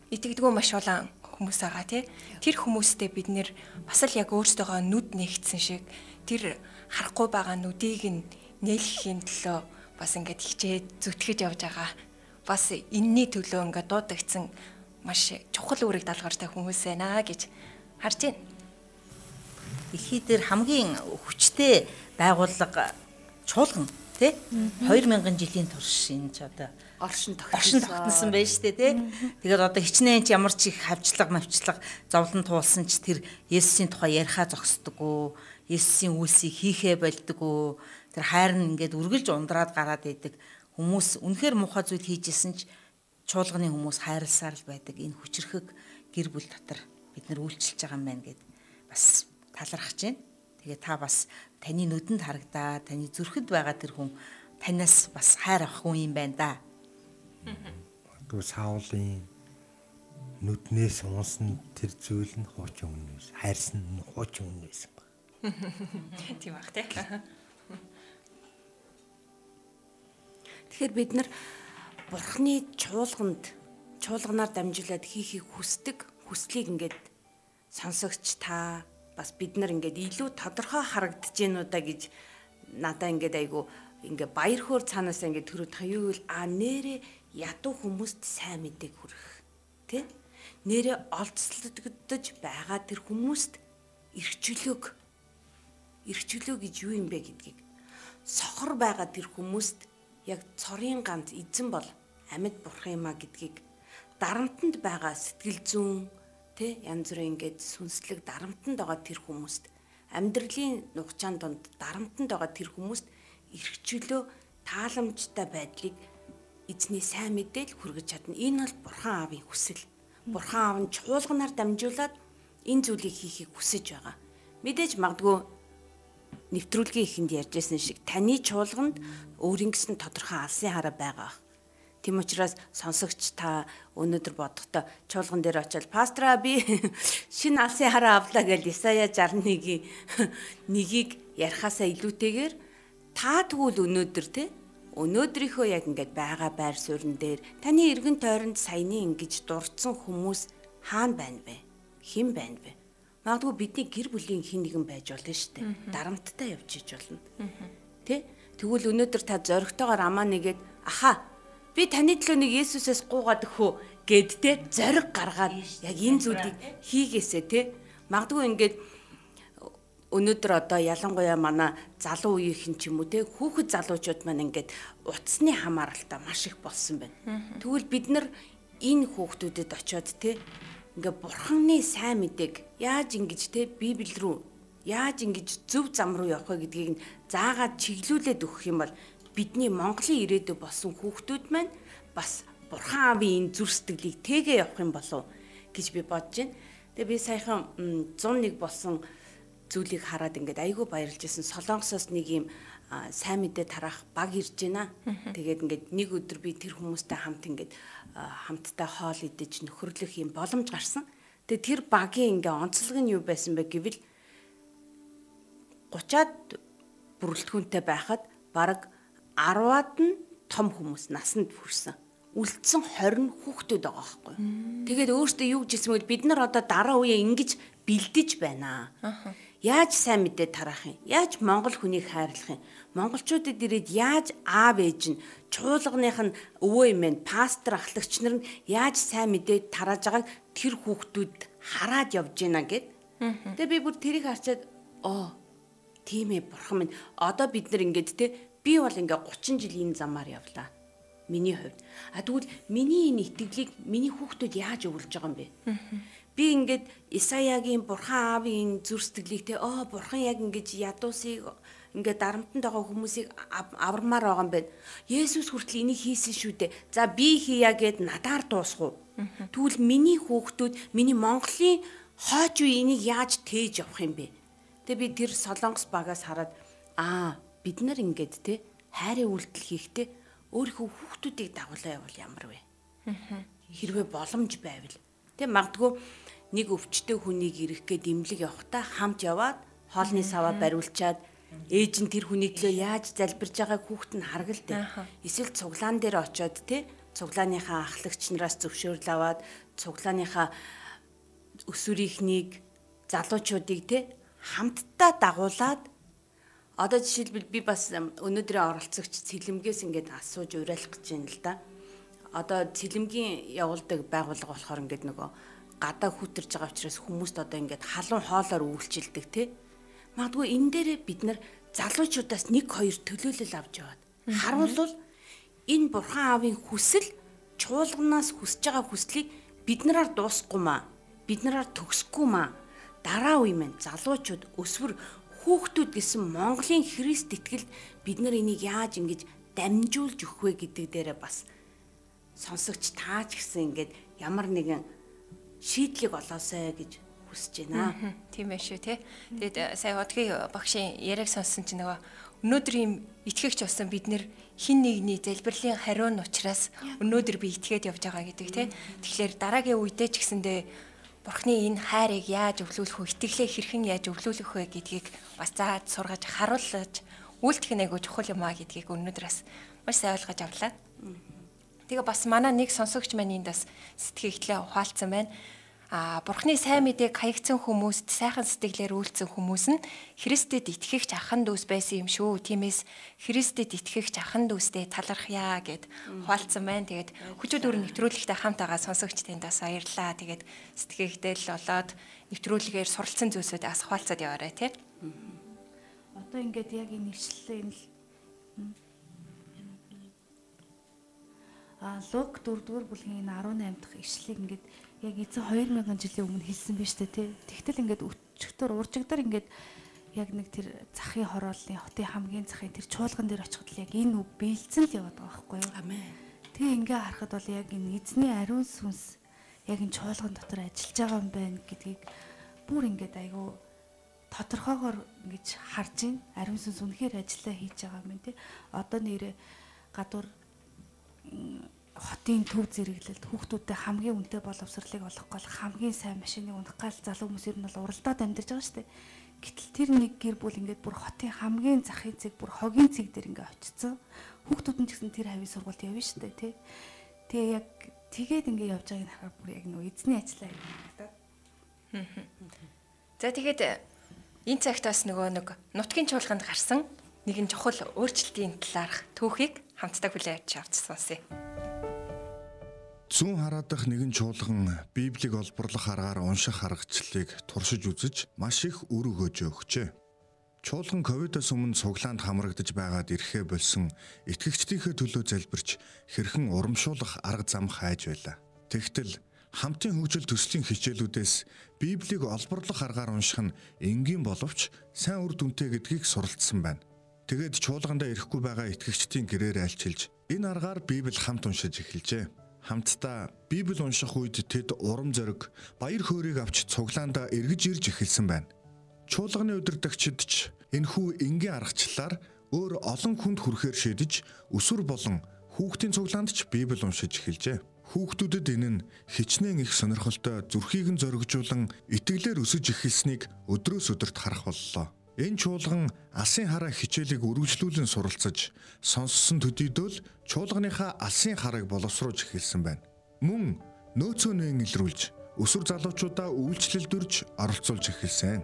S4: итгэдэггүй маш олон хүмүүс байгаа тий. Тэр хүмүүстэй бид нэр бас л яг өөрсдөө нүд нэгцэн шиг тэр харахгүй байгаа нүдийг нь нээлгэхийн төлөө бас ингээд хичээд зүтгэж явж байгаа. Бас энэний төлөө ингээд дуудагдсан маш чухал үүрэг даалгартай хүмүүс байна гэж харж байна.
S2: Дэлхий дээр хамгийн хүчтэй байгууллага чуулган тий? 2000 жилийн турш энэ ч одоо
S3: оршин
S2: оршин тогтносон байж штэ тий. Тэгээд одоо хичнээн ч ямар ч их хавчлага навчлага зовлон туулсан ч тэр Есүсийн тухай яриахаа зогсдоггүй Есүсийн үйлсийг хийхээ болдгоо тэр хайр нь ингээд үргэлж ундраад гараад идэг хүмүүс үнэхээр муухай зүйл хийжсэн ч чуулганы хүмүүс хайрласаар л байдаг. Энэ хүчрхэг гэр бүл дотор бид нар үйлчилж байгаа юм байна гэд бас талархаж байна. Тэгээ та бас таны нүдэнд харагдаа таны зүрхэд байгаа тэр хүн танаас бас хайр авах хүн юм байна да.
S5: Тэгвэл Саулын нүднээс унсан тэр зүйл нь хуучин үнээс хайрсан нь хуучин үнээс
S4: Тийм бах тий.
S3: Тэгэхээр бид нар бурхны чуулганд чуулганаар дамжуулаад хийхийг хүсдэг хүслийг ингээд сонсогч та бас бид нар ингээд илүү тодорхой харагдаж гин удаа гэж надаа ингээд айгу ингээ баяр хөөр цаанаас ингээ төрөд юу вэ? А нэрэ ядуу хүмүүст сайн мэдээг хүрэх. Тий нэрэ олцлогдож байгаа тэр хүмүүст эрхчлөөг эрхчлөө гэж юу юм бэ гэдгийг. Сохор байгаа тэр хүмүүст яг цорын ганц эзэн бол амьд бурхан юм а гэдгийг. Дарамтанд байгаа сэтгэл зүүн тэ янз бүрийн ингээд сүнслэг дарамтанд байгаа тэр хүмүүст амьдралын нухчаан донд дарамтанд байгаа тэр хүмүүст эрхчлөө тааламжтай байдлыг эзний сайн мэдээл хүргэж чадна. Энэ бол бурхан аавын хүсэл. Бурхан аав нь чуулганаар дамжуулаад энэ зүйлийг хийхийг хүсэж байгаа. Мэдээж магадгүй нэвтрүүлгийн ихэнд ярьжсэн шиг таны чуулганд өөрийн гэсэн тодорхой алсын хараа байгаа. Тийм учраас сонсогч та өнөөдөр бодохдоо чуулган дээр очиод пастора би шинэ алсын хараа авлаа гэж Исая 61-ийн нэгийг ярихаасаа илүүтэйгээр та тэгвэл өнөөдөр те өнөөдрийнхөө яг ингээд байгаа байр суурин дээр таны эргэн тойронд саяны ингэж дурдсан хүмүүс хаана байна вэ? Хэн байна вэ? Магадгүй бидний гэр бүлийн хин нэгэн байж болно шүү дээ. Дарамттай явж иж болно. Тэ? Тэгвэл өнөөдөр та зоригтойгоор амаа нэгээд аха би таны төлөө нэг Есүсээс гуугаад өхөө гэд тэ зориг гаргаад яг энэ зүйлийг хийгээсэ тэ. Магадгүй ингээд өнөөдөр одоо ялангуяа манай залуу үеийнхэн ч юм уу те хүүхэд залуучууд маань ингээд утасны хамааралтай маш их болсон байна. Тэгвэл бид нар энэ хүүхдүүдэд очиод те ингээ бурханы сайн мэдээг яаж ингэж те библ рүү яаж ингэж зөв зам руу явах вэ гэдгийг заагаад чиглүүлээд өгөх юм бол бидний Монголын ирээдүй болсон хүүхдүүд маань бас бурхан аавын энэ зүр сэтгэлийг тэгээ явах юм болов гэж би бодож байна. Тэгээ би саяхан 101 болсон зүйлийг хараад ингээд айгүй баярлж исэн. Солонгосоос нэг юм сайн мэдээ тарах баг ирж байна. Тэгээд ингээд нэг өдөр би тэр хүмүүстэй хамт ингээд хамтдаа хоол идэж нөхөрлөх юм боломж гарсан. Тэгээ тэр багийн ингээ онцлог нь юу байсан бэ гэвэл 30-аад бүрэлдэхүүнтэй байхад баг 10-аад нь том хүмүүс насанд хүрсэн. Үлдсэн 20 хүүхдүүд байгаа байхгүй. Тэгээд өөртөө юу гэж хэлсэн бэ? Бид нар одоо дараа үеэ ингэж бэлдэж байна. Яаж сайн мэдээ тараах юм? Яаж монгол хүнийг хайрлах юм? монголчуудад ирээд яаж аав ээж нь чуулганых нь өвөө эмээ нь пастор ахлагч нар нь яаж сайн мэдээд тарааж байгааг тэр хүүхдүүд хараад явж гинэ гэд Тэгээ би бүр тэрийг харчаад оо тийм ээ бурхан минь одоо бид нар ингээд те би бол ингээ 30 жил энэ замаар явлаа. Миний хувьд. А тэгвэл миний энэ итгэлийг миний хүүхдүүд яаж өвлж байгаа юм бэ? Би ингээд Исаягийн бурхан аавын зүр сэтгэлийг те оо бурхан яг ингэж ядуусыг ингээд дарамтанд байгаа хүмүүсийг авармаар байгаа юм байна. Есүс хүртэл энийг хийсэн шүү дээ. За би хийя гэд надаар дуусгав. Тэгвэл миний хүүхдүүд миний Монголын хойч үе энийг яаж тээж явах юм бэ? Тэгээ би тэр Солонгос багаас хараад аа бид нар ингээд те хайрын үйлдэл хийхдээ өөрийнхөө хүүхдүүдийг дагуулаа явал ямар вэ? Хэрвээ боломж байвал тэг магадгүй нэг өвчтөе хүнийг ирэх гээд имлэг явахдаа хамт яваад хоолны саваа бариулчаад ээж нь тэр хүний төлөө яаж залбирж байгааг хүүхд нь харгалдэ. Эсвэл цуглаан дээр очиод те цуглааныхаа ахлагч нараас зөвшөөрөл аваад цуглааныхаа өсвөрийнхнийг залуучуудыг те хамтдаа дагуулад Одоо жишээлбэл би бас өнөөдрийн оролцогч цэлэмгээс ингээд асууж уриалах гэж байна л да. Одоо цэлэмгийн явуулдаг байгууллага болохоор ингээд нөгөө гадаа хүтэрж байгаа учраас хүмүүст одоо ингээд халуун хоолоор үйлчилдэг тий. Магадгүй энэ дээрээ бид нар залуучуудаас нэг хоёр төлөөлөл авч яваад харуулвал энэ бурхан аавын хүсэл чуулганаас хүсэж байгаа хүслийг бид нараар дуусахгүй маа. Бид нараар төгсөхгүй маа. Дараа үе маань залуучууд өсвөр хүүхдүүд гэсэн Монголын Христ итгэлд бид нар энийг яаж ингэж дамжуулж өгөх вэ гэдэг дээрээ бас сонсогч таач гэсэн ингээд ямар нэгэн шийдлийг олоосай гэж хүсэж байна.
S4: Тийм ээ шүү тий. Тэгээд э, сая удгийн багшийн яриаг сонссон чинь нөгөө өнөөдрийн итгэгч болсон бид нэр хин нэгний залбирлын хариу нь учраас өнөөдөр би итгээд явж байгаа гэдэг тий. Тэгэхээр дараагийн үедээ ч гэсэндээ Бурхны энэ хайрыг яаж өвлүүлэх вэ? Итгэлээ хэрхэн яаж өвлүүлэх вэ гэдгийг бас зааж сургаж харуулж үйлдэх нэг чухал юм а гэдгийг өнөөдрөөс маш сайн ойлгож авлаа. Тэгээ бас манай нэг сонсогч маань энд бас сэтгэл хөдлөө ухаалцсан байна а бурхны сайн мэдээг хаягдсан хүмүүст сайхан сэтгэлээр үйлцсэн хүмүүс нь Христэд итгэгч ахан дүүс байсан юм шүү. Тиймээс Христэд итгэгч ахан дүүстэй талархъя гэд хуалцсан байна. Тэгээд хүчүүд өр нэвтрүүлэгтээ хамт байгаа сонсогчдоос баярлаа. Тэгээд сэтгэгдэл болоод нэвтрүүлгээр суралцсан зүйлсүүд бас хуалцаад яваарай тий.
S6: Одоо ингээд яг энэ ишлэлээ энэ А Лук 4-р бүлгийн 18 дахь ишлэлийг ингээд яг эцэг 2000 жилийн өмнө хэлсэн биз дээ тий. Тэгтэл ингээд өчигдөр уржигдэр ингээд яг нэг тэр захын хорооллын хотын хамгийн захын тэр чуулган дээр очиход л яг энэ үг биелцэн л яваад байгаа байхгүй юу?
S3: Амен.
S6: Тэгээ ингээ харахад бол яг энэ эзний ариун сүнс яг энэ чуулган дотор ажиллаж байгаа юм байна гэдгийг бүр ингээд айгүй тодорхойгоор ингэж харж ин ариун сүнс үнэхээр ажиллаа хийж байгаа юм байна тий. Одоо нэрэ гадуур хотын төв зэрэглэлд хүүхдүүдэд хамгийн үнэтэй боловсролыг олох гол хамгийн сайн машиныг унах гал залуу хүмүүс ер нь бол уралдаад амьдарч байгаа шүү дээ. Гэтэл тэр нэг гэр бүл ингээд бүр хотын хамгийн захын цэг бүр хогийн цэг дээр ингээд очицсан. Хүүхдүүд нь ч гэсэн тэр хавийн сургуульд явна шүү дээ, тий. Тэгээ яг тэгээд ингээд явж байгааг харахаар бүр яг нөө эзний ажиллаа юм байна.
S4: За тэгээд энэ цагт бас нөгөө нэг нутгийн чуулганд гарсан нэгэн чухал өөрчлөлтийн талаарх түүхийг хамтдаа хүлээж авч сонсъё.
S7: Зүүн хараадах нэгэн чуулган Библийг олборлох аргаар унших аргачлалыг туршиж үзэж маш их үр өгөөж өгчээ. Чуулган ковидос өмнө цуглаанд хамрагдаж байгаад ирэхээ болсон итгэгчдийнхээ төлөө залбирч хэрхэн урамшуулах арга зам хайж байлаа. Тэгтэл хамтын хөгжил төслийн хичээлүүдээс Библийг олборлох аргаар унших нь энгийн боловч сайн үр дүнтэй гэдгийг суралцсан байна. Тэгээд чуулгандаа ирэхгүй байгаа итгэгчдийн гэрээр альчилж энэ аргаар Библийг хамт уншиж эхэлжээ хамтдаа Библи унших үед тэд урам зориг, баяр хөөргийг авч цуглаандаа эргэж ирж эхэлсэн байна. Чуулганы удирдагчид ч энхүү энгийн аргачлалаар өөр олон хүнд хүрэхээр шийдэж өсвөр болон хүүхдийн цуглаанд ч Библи уншиж эхэлжээ. Хүүхдүүдэд энэ нь хичнээн их сонирхолтой зүрхийг нь зоригжуулан итгэлээр өсөж эхэлснийг өдрөөс өдөрт харах боллоо. Энэ чуулган алсын хараа хичээлийг үргэлжлүүлэн суралцаж сонссон төдийдөл чуулганыхаа алсын харыг боловсруулж эхэлсэн байна. Мөн нөөцөө нэн илрүүлж өсвөр залуучуудаа үйлчлэлдүрж оролцуулж эхэлсэн.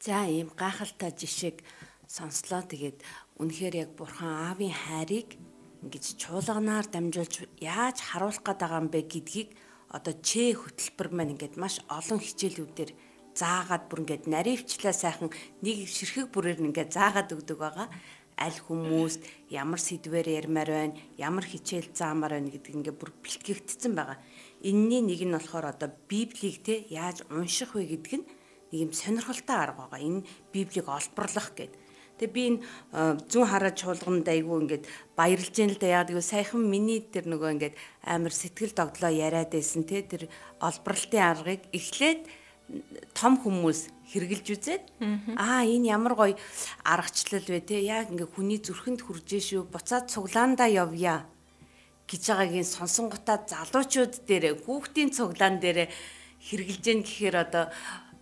S3: За ийм гайхалтай жишээг сонслоо тэгээд үнэхээр яг бурхан аавын хайрыг ингэж чуулганаар дамжуулж яаж харуулах гээд байгаа юм бэ гэдгийг одоо чэ хөтөлбөр маань ингээд маш олон хичээлүүдээр заагаад бүр ингээд наривчлаа сайхан нэг ширхэг бүрээр ингээд заагаад өгдөг байгаа. Аль хүмүүст ямар сэдвээр ярмаар байна, ямар хичээл заамаар байна гэдэг ингээд бүр бэлтгэгдсэн байгаа. Энийний нэг нь болохоор одоо Библийг те яаж унших вэ гэдг нь нэг юм сонирхолтой арга байгаа. Энэ Библийг олборлох гэдэг Тэгээ би энэ зүүн хараа чуулганд айгүй ингээд баярлж яана л да. Яа гэвэл саяхан миний тэр нөгөө ингээд амар сэтгэл догдлоо яриад байсан те тэр олборлтын аргыг эхлээд том хүмүүс хэрглэж үзээд аа энэ ямар гоё аргачлал вэ те? Яг ингээ хүний зүрхэнд хүрж шүү? Буцаад цуглаандаа явъя гэж байгаагийн сонсон гутаа залуучууд дээр хүүхдийн цуглаан дээр хэрглэж гэн гэхээр одоо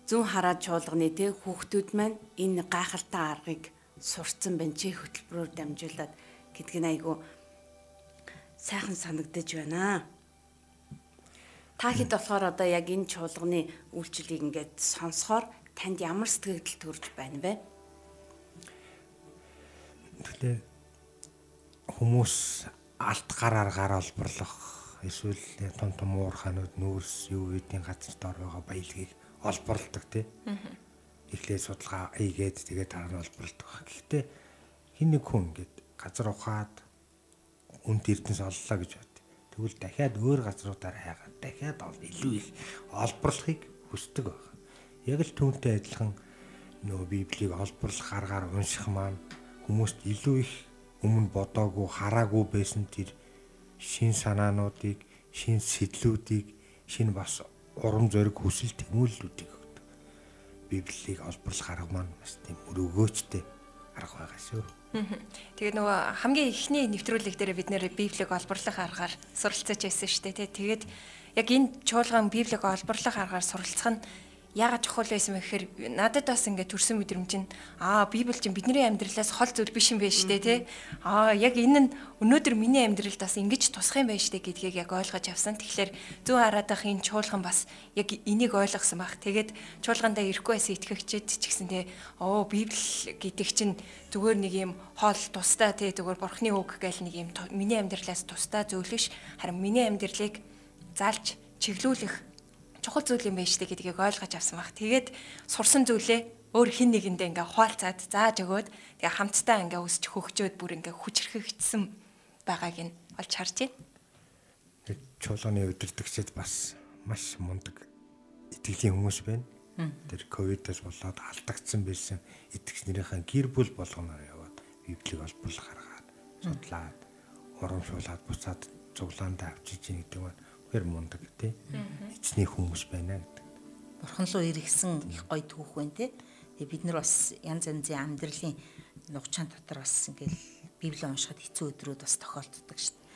S3: зүүн хараа чуулганы те хүүхдүүд маань энэ гайхалтай аргыг сурцсан байна чи хөтөлбөрөөр дамжуулаад гэдг нь айгүй сайхан санагдаж байна. Та хэд болохоор одоо яг энэ чуулганы үйлчлэлийг ингээд сонсохоор танд ямар сэтгэл төрж байна вэ?
S5: Тэгтээ хүмүүс алт гараар гар олборлох эсвэл том том уурхаанууд нүүрс юу гэдгийг газар дор байгаа баялагийг олборлдог тий. Аа эхлээ судалгаа хийгээд тэгээд дараа нь олборлдог баг. Гэхдээ хин нэг хүн ингээд газар ухаад үнт эрдэнэс оллоо гэж бод. Тэгвэл дахиад өөр газруудаар хайгаад дахиад илүү их олборлохыг хүсдэг баг. Яг л түүнтэй адилхан нөгөө Библийг олборлох аргаар унших маань хүмүүст илүү их өмнө бодоогүй хараагүй байсан тэр шин санаануудыг, шин сэтлүүдийг, шин бас урам зориг хүсэл тэмүүллүүдийг Библийг олборлох арга маань бас тийм өрөөгөөчтэй арга байгаа шүү.
S4: Тэгээд нөгөө хамгийн эхний нэвтрүүлэг дээр бид нэр Библийг олборлох аргаар суралцаж байсан шүү дээ. Тэгээд яг энэ чуулган Библийг олборлох аргаар суралцах нь яагаад чухал байсан бэ гэхээр надад бас ингээд төрсөн мэдрэмж нь аа библ чинь бидний амьдралаас хол зүйл биш юм байна штэ тий аа яг энэ нь өнөөдөр миний амьдралд бас ингэж тусах юм байна штэ гэдгийг яг ойлгож авсан. Тэгэхээр зүүн хараадах энэ чуулган бас яг энийг ойлгосон баг тэгээд чуулгандаа ирэхгүй байсан итгэгчид ч гэсэн тий оо библ гэдэг чинь зүгээр нэг юм хоол тустай тий зүгээр бурхны үг гээл нэг юм миний амьдралаас тустай зүйл биш харин миний амьдралыг залж чиглүүлэх чухал зүйл юм байна штэ гэдгийг ойлгож авсан баг. Тэгээд сурсан зүйлээ өөр хин нэгэндээ ингээ хуалцаад зааж өгөөд тэгээ хамтдаа ингээ өсч хөгжөөд бүр ингээ хүчрхэгдсэн байгааг нь олж харж байна.
S5: Чуулганы удирдагчид бас маш мундаг итгэлийн хүмүүс байна. Тэр ковидос болоод алдагдсан байсан итгэгч нарынхаа гэр бүл болгоноор яваад библийг олборлох аргаар судлаад урамшуулад буцаад цуглаандаа авчиж ийн гэдэг нь хэр мундаг тий. Эцний хүмүүс байна гэдэг.
S2: Бурхан руу иргэсэн их гоё түүх байна тий. Тэгээ бид нар бас янз янзын амьдралын нугчаан дотор бас ингээл Библийг уншихад хэцүү өдрүүд бас тохиолддог шүү дээ.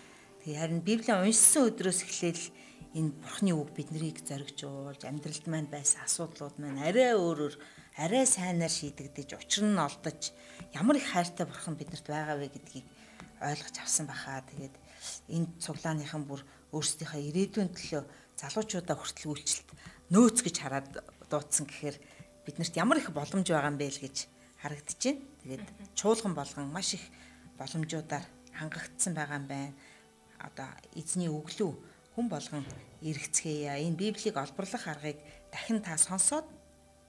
S2: Тэгээ харин Библийг уншсан өдрөөс эхлээл энэ Бурханы үг биднийг зоригж уулж амьдралд маань байсан асуудлууд маань арай өөрөөр арай сайнаар шийдэгдэж учир нь олдож ямар их хайртай Бурхан биднэрт байгаа вэ гэдгийг ойлгож авсан бахаа. Тэгээд энэ цуглааныхан бүр өөрсдийнхөө ирээдүйн төлөө залуучуудаа хүртэл үйлчлэлт нөөц гэж хараад дуудсан гэхээр биднэрт ямар их боломж байгаа юм бэ л гэж харагдаж байна. Тэгээд чуулган болгон маш их боломжуудаар хангагдсан байгаа юм байна. Одоо эзний өглөө хүн болгон эргэцгээе. Энэ Библийг олборлох аргыг дахин та сонсоод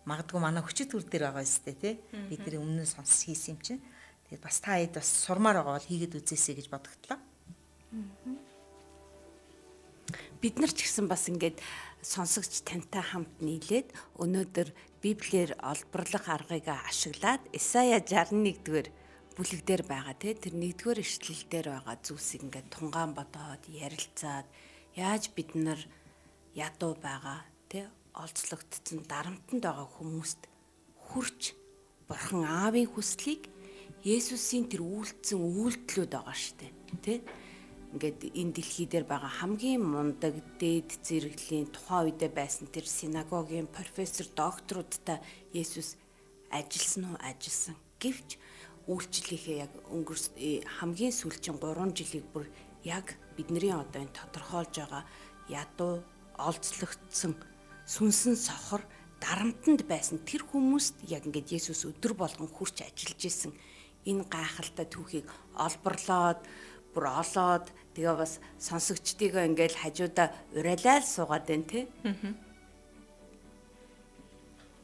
S2: магадгүй манай хүчит төр дээр байгаа өстэй тий. Бид нэр өмнө сонс хийсэн юм чинь. Тэгээд бас та хэд бас сурмаар байгаа бол хийгээд үзээсэй гэж бодогдлоо. Аа
S3: бид нар ч гэсэн бас ингээд сонсогч тантай хамт нийлээд өнөөдөр Библиэр олборлох аргыг ашиглаад Исая 61-р бүлэг дээр байгаа те. Тэр нэгдүгээр ишлэл дээр байгаа зүйлсийг ингээд тунгаан бодоод ярилцаад яаж бид нар ядуу байгаа те олцлогдсон дарамтанд байгаа хүмүүст хүрч бурхан аавын хүслийг Есүсийн тэр үйлдэлсэн үйлдэлүүд байгаа штэ тэ ингээд энэ дэлхий дээр байгаа хамгийн мундаг дээд зэрэглийн тухайн үедээ байсан тэр синагогийн профессор докторудтай Есүс ажилласан уу ажилласан. Гэвч үйлчлэлийнхээ яг өнгөрс э, хамгийн сүүлчийн 3 жилиг бүр яг бидний одоо энэ тодорхойлж байгаа ядуу олзлогдсон сүнсэн сохор дарамтанд байсан тэр хүмүүст яг ингээд Есүс өдөр болгон хүрч ажиллаж исэн энэ гайхалтай түүхийг олборлоод бүр олоод тэгээ бас сонсогчдыгоо ингээл хажуудаа урайлал суугаад байна те.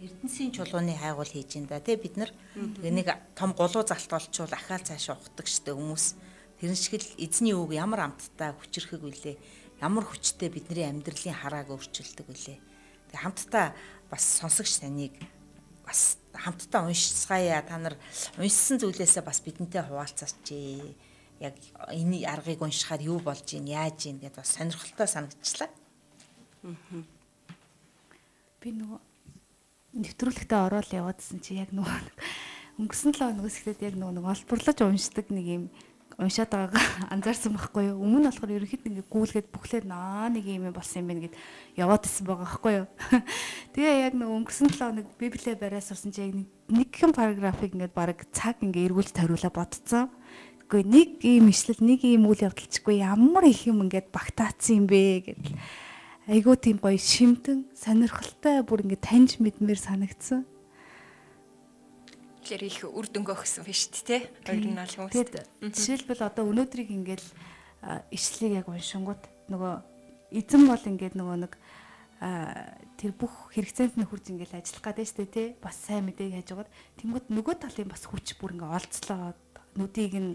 S2: Эрдэнсийн чулууны хайгуул хийж ин да тий бид нар. Нэг том гулуу залт олчвол ахаал цаашаа ухдаг штэ хүмүүс. Тэрэн шиг л эзний үг ямар амттай хүчрхэг үлээ. Ямар хүчтэй бидний амьдралын харааг өөрчилдөг үлээ. Тэгээ хамтдаа бас сонсогч таныг бас хамтдаа уншицгаая. Та нар уншсан зүйлээсээ бас бидэнтэй хуваалцаач яг энэ аргыг уншихаар юу болж ийн яаж ийн гэдээ бас сонирхолтой санагдлаа
S6: би нөгөө нэвтрүүлэгтээ ороод яваадсэн чи яг нөгөө өнгөрсөн 7 хоногоос ихлээр яг нөгөө олборлож уншдаг нэг юм уншаад байгаагаа анзаарсан байхгүй юу. Өмнө нь болохоор ерөнхийд ингээ гүйлгээд бүхлээр наа нэг юм болсон юм байна гэд яваад исэн байгаа байхгүй юу. Тэгээ яг нөгөө өнгөрсөн 7 хоног библиэ бариад сурсан чи яг нэг хэн параграфыг ингээ баг цаг ингээ эргүүлж тариулаа бодцсон. Гэхдээ нэг ийм ишлэл нэг ийм үйл явдалчгүй ямар их юм ингээд багтаацсан юм бэ гэдэл айгуу тийм гоё шимтэн сонирхолтой бүр ингэ таньж мэдмээр санагдсан.
S4: Тэгэхээр их үр дүнгээ өгсөн биш үү те? Аль хүмүүс.
S6: Жишээлбэл одоо өнөөдрийг ингээл ишлэгийг яг уншингууд нөгөө эзэн бол ингээд нөгөө нэг тэр бүх хэрэгцээнд нь хурж ингээл ажиллах шүү дээ тий бас сайн мэдээг хажуугаад тэнгууд нөгөө талын бас хүч бүр ингээ олцлоод нүдийг нь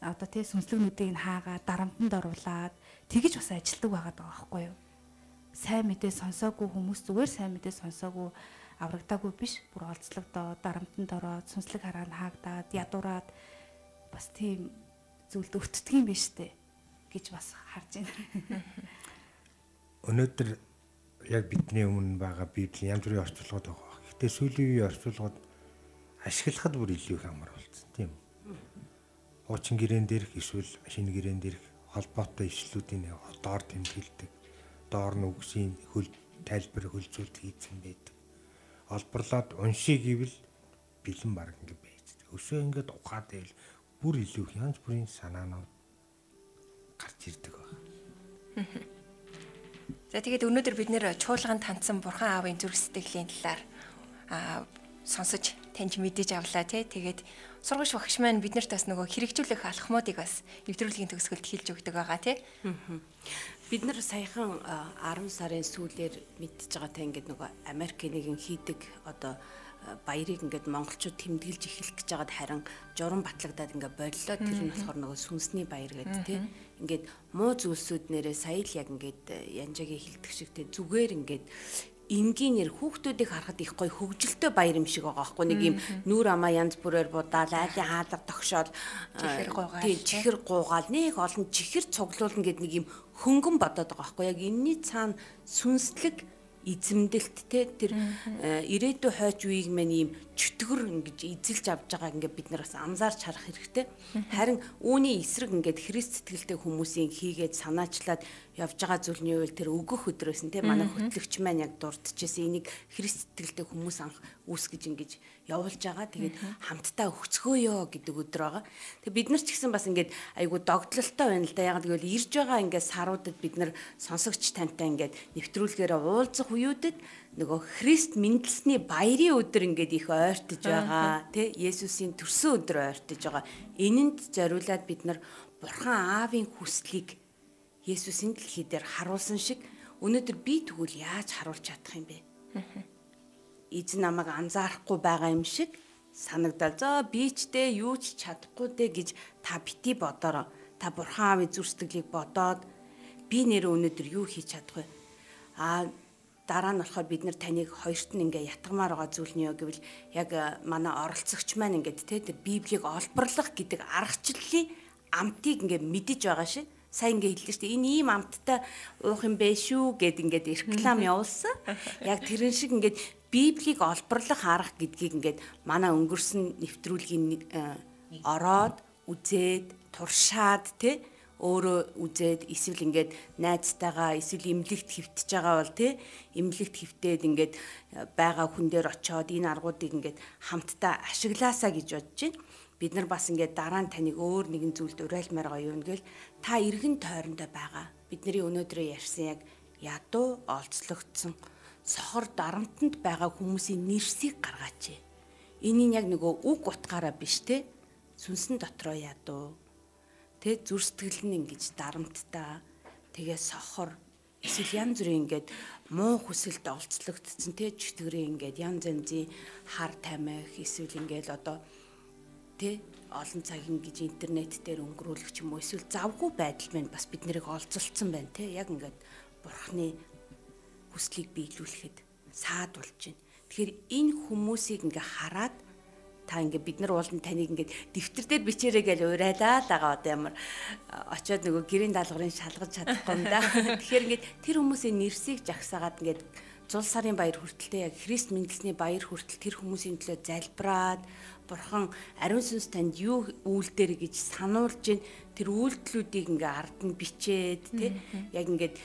S6: одоо тий сүнслэг нүдийг нь хаагаад дарамтанд оруулаад тэгэж бас ажилтдаг байгаад байгаа байхгүй юу сайн мэдээ сонсоогүй хүмүүс зүгээр сайн мэдээ сонсоогүй аврагдаагүй биш бүр олцлогдоо дарамтанд ороод сүнслэг хараанд хаагдаад ядураад бас тийм зүйлд өвтдөг юм биш үү гэж бас харж байна.
S5: Өнөөдөр яг бидний өмнө байгаа библийн янз бүрийн орчуулгууд байгаа. Гэхдээ сүүлийн үеийн орчуулгууд ашиглахад бүр илүү их амар болсон тийм. Хуучин гэрээн дээрх эсвэл шинэ гэрээн дээрх холбоотой ишлүүдийн доор тэмдэглэдэг доор нь үгсийн хөл тайлбар хөлзүүлт хийцэн байдаг. Олборлоод уншиг гэвэл бэлэн баг ингэ байж. Өсөө ингээд ухаад байл бүр илүү янз бүрийн санаанууд гарч ирдэг байна.
S4: За тэгээд өнөөдөр бид нэр чуулганд танцсан бурхан аавын зүрх сэтгэлийн талаар аа сонсож таньж мэдэж авлаа тий. Тэгээд сургууч багш маань биднэрт бас нөгөө хэрэгжүүлэх алхмуудыг бас нэвтрүүлгийн төгсгөлд хэлж өгдөг байгаа тий.
S3: Бид нар саяхан 10 сарын сүүлээр мэдчихэж байгаа та ингээд нөгөө Америкийн нэгэн хийдэг одоо баярыг ингээд монголчууд тэмдэглэж эхлэх гэж байгаад харин журам батлагдаад ингээд боллоо. Тэр нь болохоор нөгөө сүнсний баяр гэдэг тийм ингээд муу зүйлсүүд нэрээ сая л яг ингээд янжаагийн хилдэг шиг тийм зүгээр ингээд энгийнээр хүүхдүүдийг харахад их гоё хөвгөлтэй баяр юм шиг байгаа байхгүй нэг юм нүур амаа янз бүрээр будаал айлын хаалга тогшоод
S4: чихэр гуугаал
S3: чихэр гуугаал нэг олон чихэр цуглуулна гэд нэг юм хөнгөн бодоод байгаа байхгүй яг энэний цаана сүнслэг эзэмдэлт те тэр ирээдүйн хойч үеиг мань ийм чөтгөр ингэж эзэлж авж байгааг ингээд бид нар бас анзаарч харах хэрэгтэй. Харин үүний эсрэг ингээд Христ сэтгэлтэй хүмүүсийн хийгээд санаачлаад явж байгаа зүйл нь юу вэ? Тэр өгөх өдрөөс нь те манай хөтлөгч маань яг дурдчихсэн энийг Христ сэтгэлтэй хүмүүс анх үүсгэж ингэж явуулж байгаа. Тэгээд хамтдаа өгцгөөё гэдэг өдөр байгаа. Тэгээд бид нар ч гэсэн бас ингээд айгу догтлолтой байна л да. Яг гэвэл ирж байгаа ингээд саруудад бид нар сонсогч тантай ингээд нэвтрүүлгээр уулзах үеүүдэд нөгөө Христ мэндэлсний баярын өдөр ингээд их ойртож байгаа тий Есүсийн төрсөн өдөр ойртож байгаа. Энэнд зориулаад бид нар Бурхан Аавын хүслийг Есүсийн дэлхий дээр харуулсан шиг өнөөдөр би тэгвэл яаж харуулж чадах юм бэ? эзэн намайг анзаарахгүй байгаа юм шиг санагдал. За би ч дээ юу ч чадахгүй дээ гэж та бити бодороо. Та бурхан аавын зүр сэтгэлийг бодоод би нэр өнөөдөр юу хийж чадах вэ? Аа дараа нь болохоор бид нар таныг хоёрт нь ингээ ятгамаар байгаа зүйл нь юу гэвэл яг манай оролцогч маань ингээд те тэр библийг олборлох гэдэг аргачлалын амтыг ингээ мэдэж байгаа шиг сайн ингээ хэллээ шүү дээ. Энэ ийм амттай уух юм бэ шүү гэд ингээд реклам явуулсан. Яг тэрэн шиг ингээд Библийг олборлох арга гэдгийг ингээд манай өнгөрсөн нэвтрүүлгийн э, ороод үзээд туршаад тий өөрөө үзээд эсвэл ингээд найзтайгаа эсвэл имлэгт хөвтөж байгаа бол тий имлэгт хөвтөөд ингээд э, байгаа хүн дээр очиод энэ аргуудыг ингээд хамтдаа ашиглаасаа гэж бодож байна. Бид нар бас ингээд дараа нь таныг өөр нэгэн зүйлд урайлмаар гоё юм гээл та эргэн тойрондоо байгаа. Бидний өнөөдрөө ярьсан яг ядуу олцлогдсон сохор дарамтанд байгаа хүмүүсийн нэрсийг гаргаач. Энийг яг нөгөө үг утгаараа биш те сүнсэн дотроо ядуу. Тэ зүр сэтгэл нь ингэж дарамттай тэгээ сохор эсвэл янз бүрийн ингээд муу хүсэлд олцлогдсон тэ чөтгөрийн ингээд янз янзын хар тамхи эсвэл ингээд одоо тэ олон цаг ингэж интернет дээр өнгөрүүлэх ч юм уу эсвэл завгүй байдал байна бас бид нарыг олзолцсон байна тэ яг ингээд бурхны хүслийг биелүүлэхэд саадулж байна. Тэгэхээр энэ хүмүүсийг ингээ хараад та ингээ бид нар уулын таныг ингээ дэвтэр дээр бичээрэй гэж урайлаа л байгаа одоо ямар очиод нөгөө гэрийн даалгаврын шалгаж чадахгүй юм да. Тэгэхээр ингээ тэр хүмүүсийн нэрсийг жагсаагаад ингээ зул сарын баяр хүртэлтэй яг Христ мэндэлсний баяр хүртэл тэр хүмүүсийн төлөө залбираад бурхан ариун сүнс танд юу үйлдэр гэж сануулж гин тэр үйлдэлүүдийг ингээ ард нь бичээд тий яг ингээд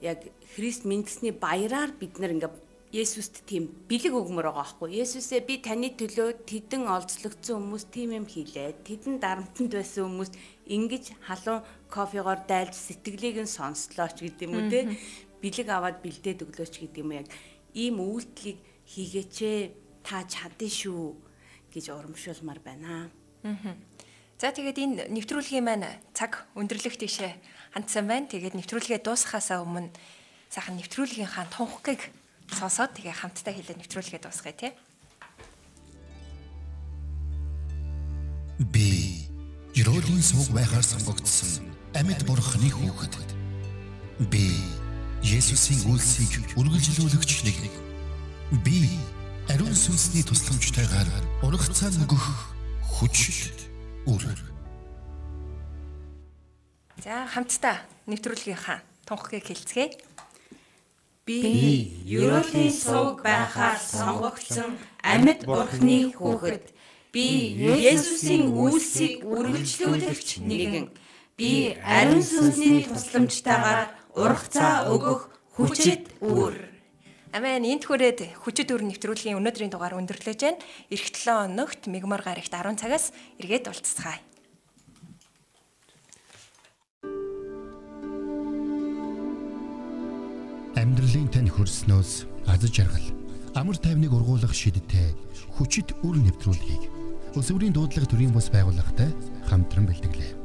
S3: яг Христ мэндэлсний баяраар бид нар ингээ Есүст тийм бэлэг өгмөр байгаа байхгүй. Есүсээ би таны төлөө тэдэн олзлогдсон хүмүүс тийм юм хийлээ. Тэдэн дарамтанд байсан хүмүүс ингэж халуун кофегоор дайлж сэтгэлийг нь сонслооч гэдэг юм уу те. Бэлэг аваад бэлдээд өглөөч гэдэг юм яг ийм үйлдэлийг хийгээч та чадсан шүү гэж урамшуулмаар байна.
S4: За тэгээд энэ нэвтрүүлгийн маань цаг өндөрлөх тийшээ хандсан байна. Тэгээд нэвтрүүлгээ дуусахаасаа өмнө сайхан нэвтрүүлгийн хаан тунхгийг сонсоод тэгээ хамтдаа хэлээ нэвтрүүлгээ дуусгая тий.
S10: Би Ерөөлийн сүг байхаар сонгогдсон амьд бурхны хүүхэд. Би Есүсийн үлсийг үргэлжлүүлэгч нэг. Би ариун сүнсний тусламжтайгаар урагцаа нөгөх хүч үр.
S4: За хамтдаа нэвтрүүлгийн хаан тунхгийг хэлцгээе.
S3: Би Ерөөлийн сувг байхаар сонгогдсон амьд бурхны хүүхэд. Би Есүсийн үйлсийг үргэлжлүүлэгч нэгэн. Би ариун сүнсний тусламжтайгаар ургацаа өгөх хүчит үр.
S4: Амен энт хүрээд хүчит өр нэвтрүүлгийн өнөөдрийн дугаар өндөрлөж байна. Ирэх 7 өнөخت мигмар гарагт 10 цагаас эргээд уулзцгаая.
S10: Амьдралын тань хөрснөөс аз жаргал амар тайвныг ургуулах шидтэй хүчит үр нэвтрүүлгийг өсвөрийн дуудлага төрийн бас байгууллагатай хамтран бэлтгэлээ.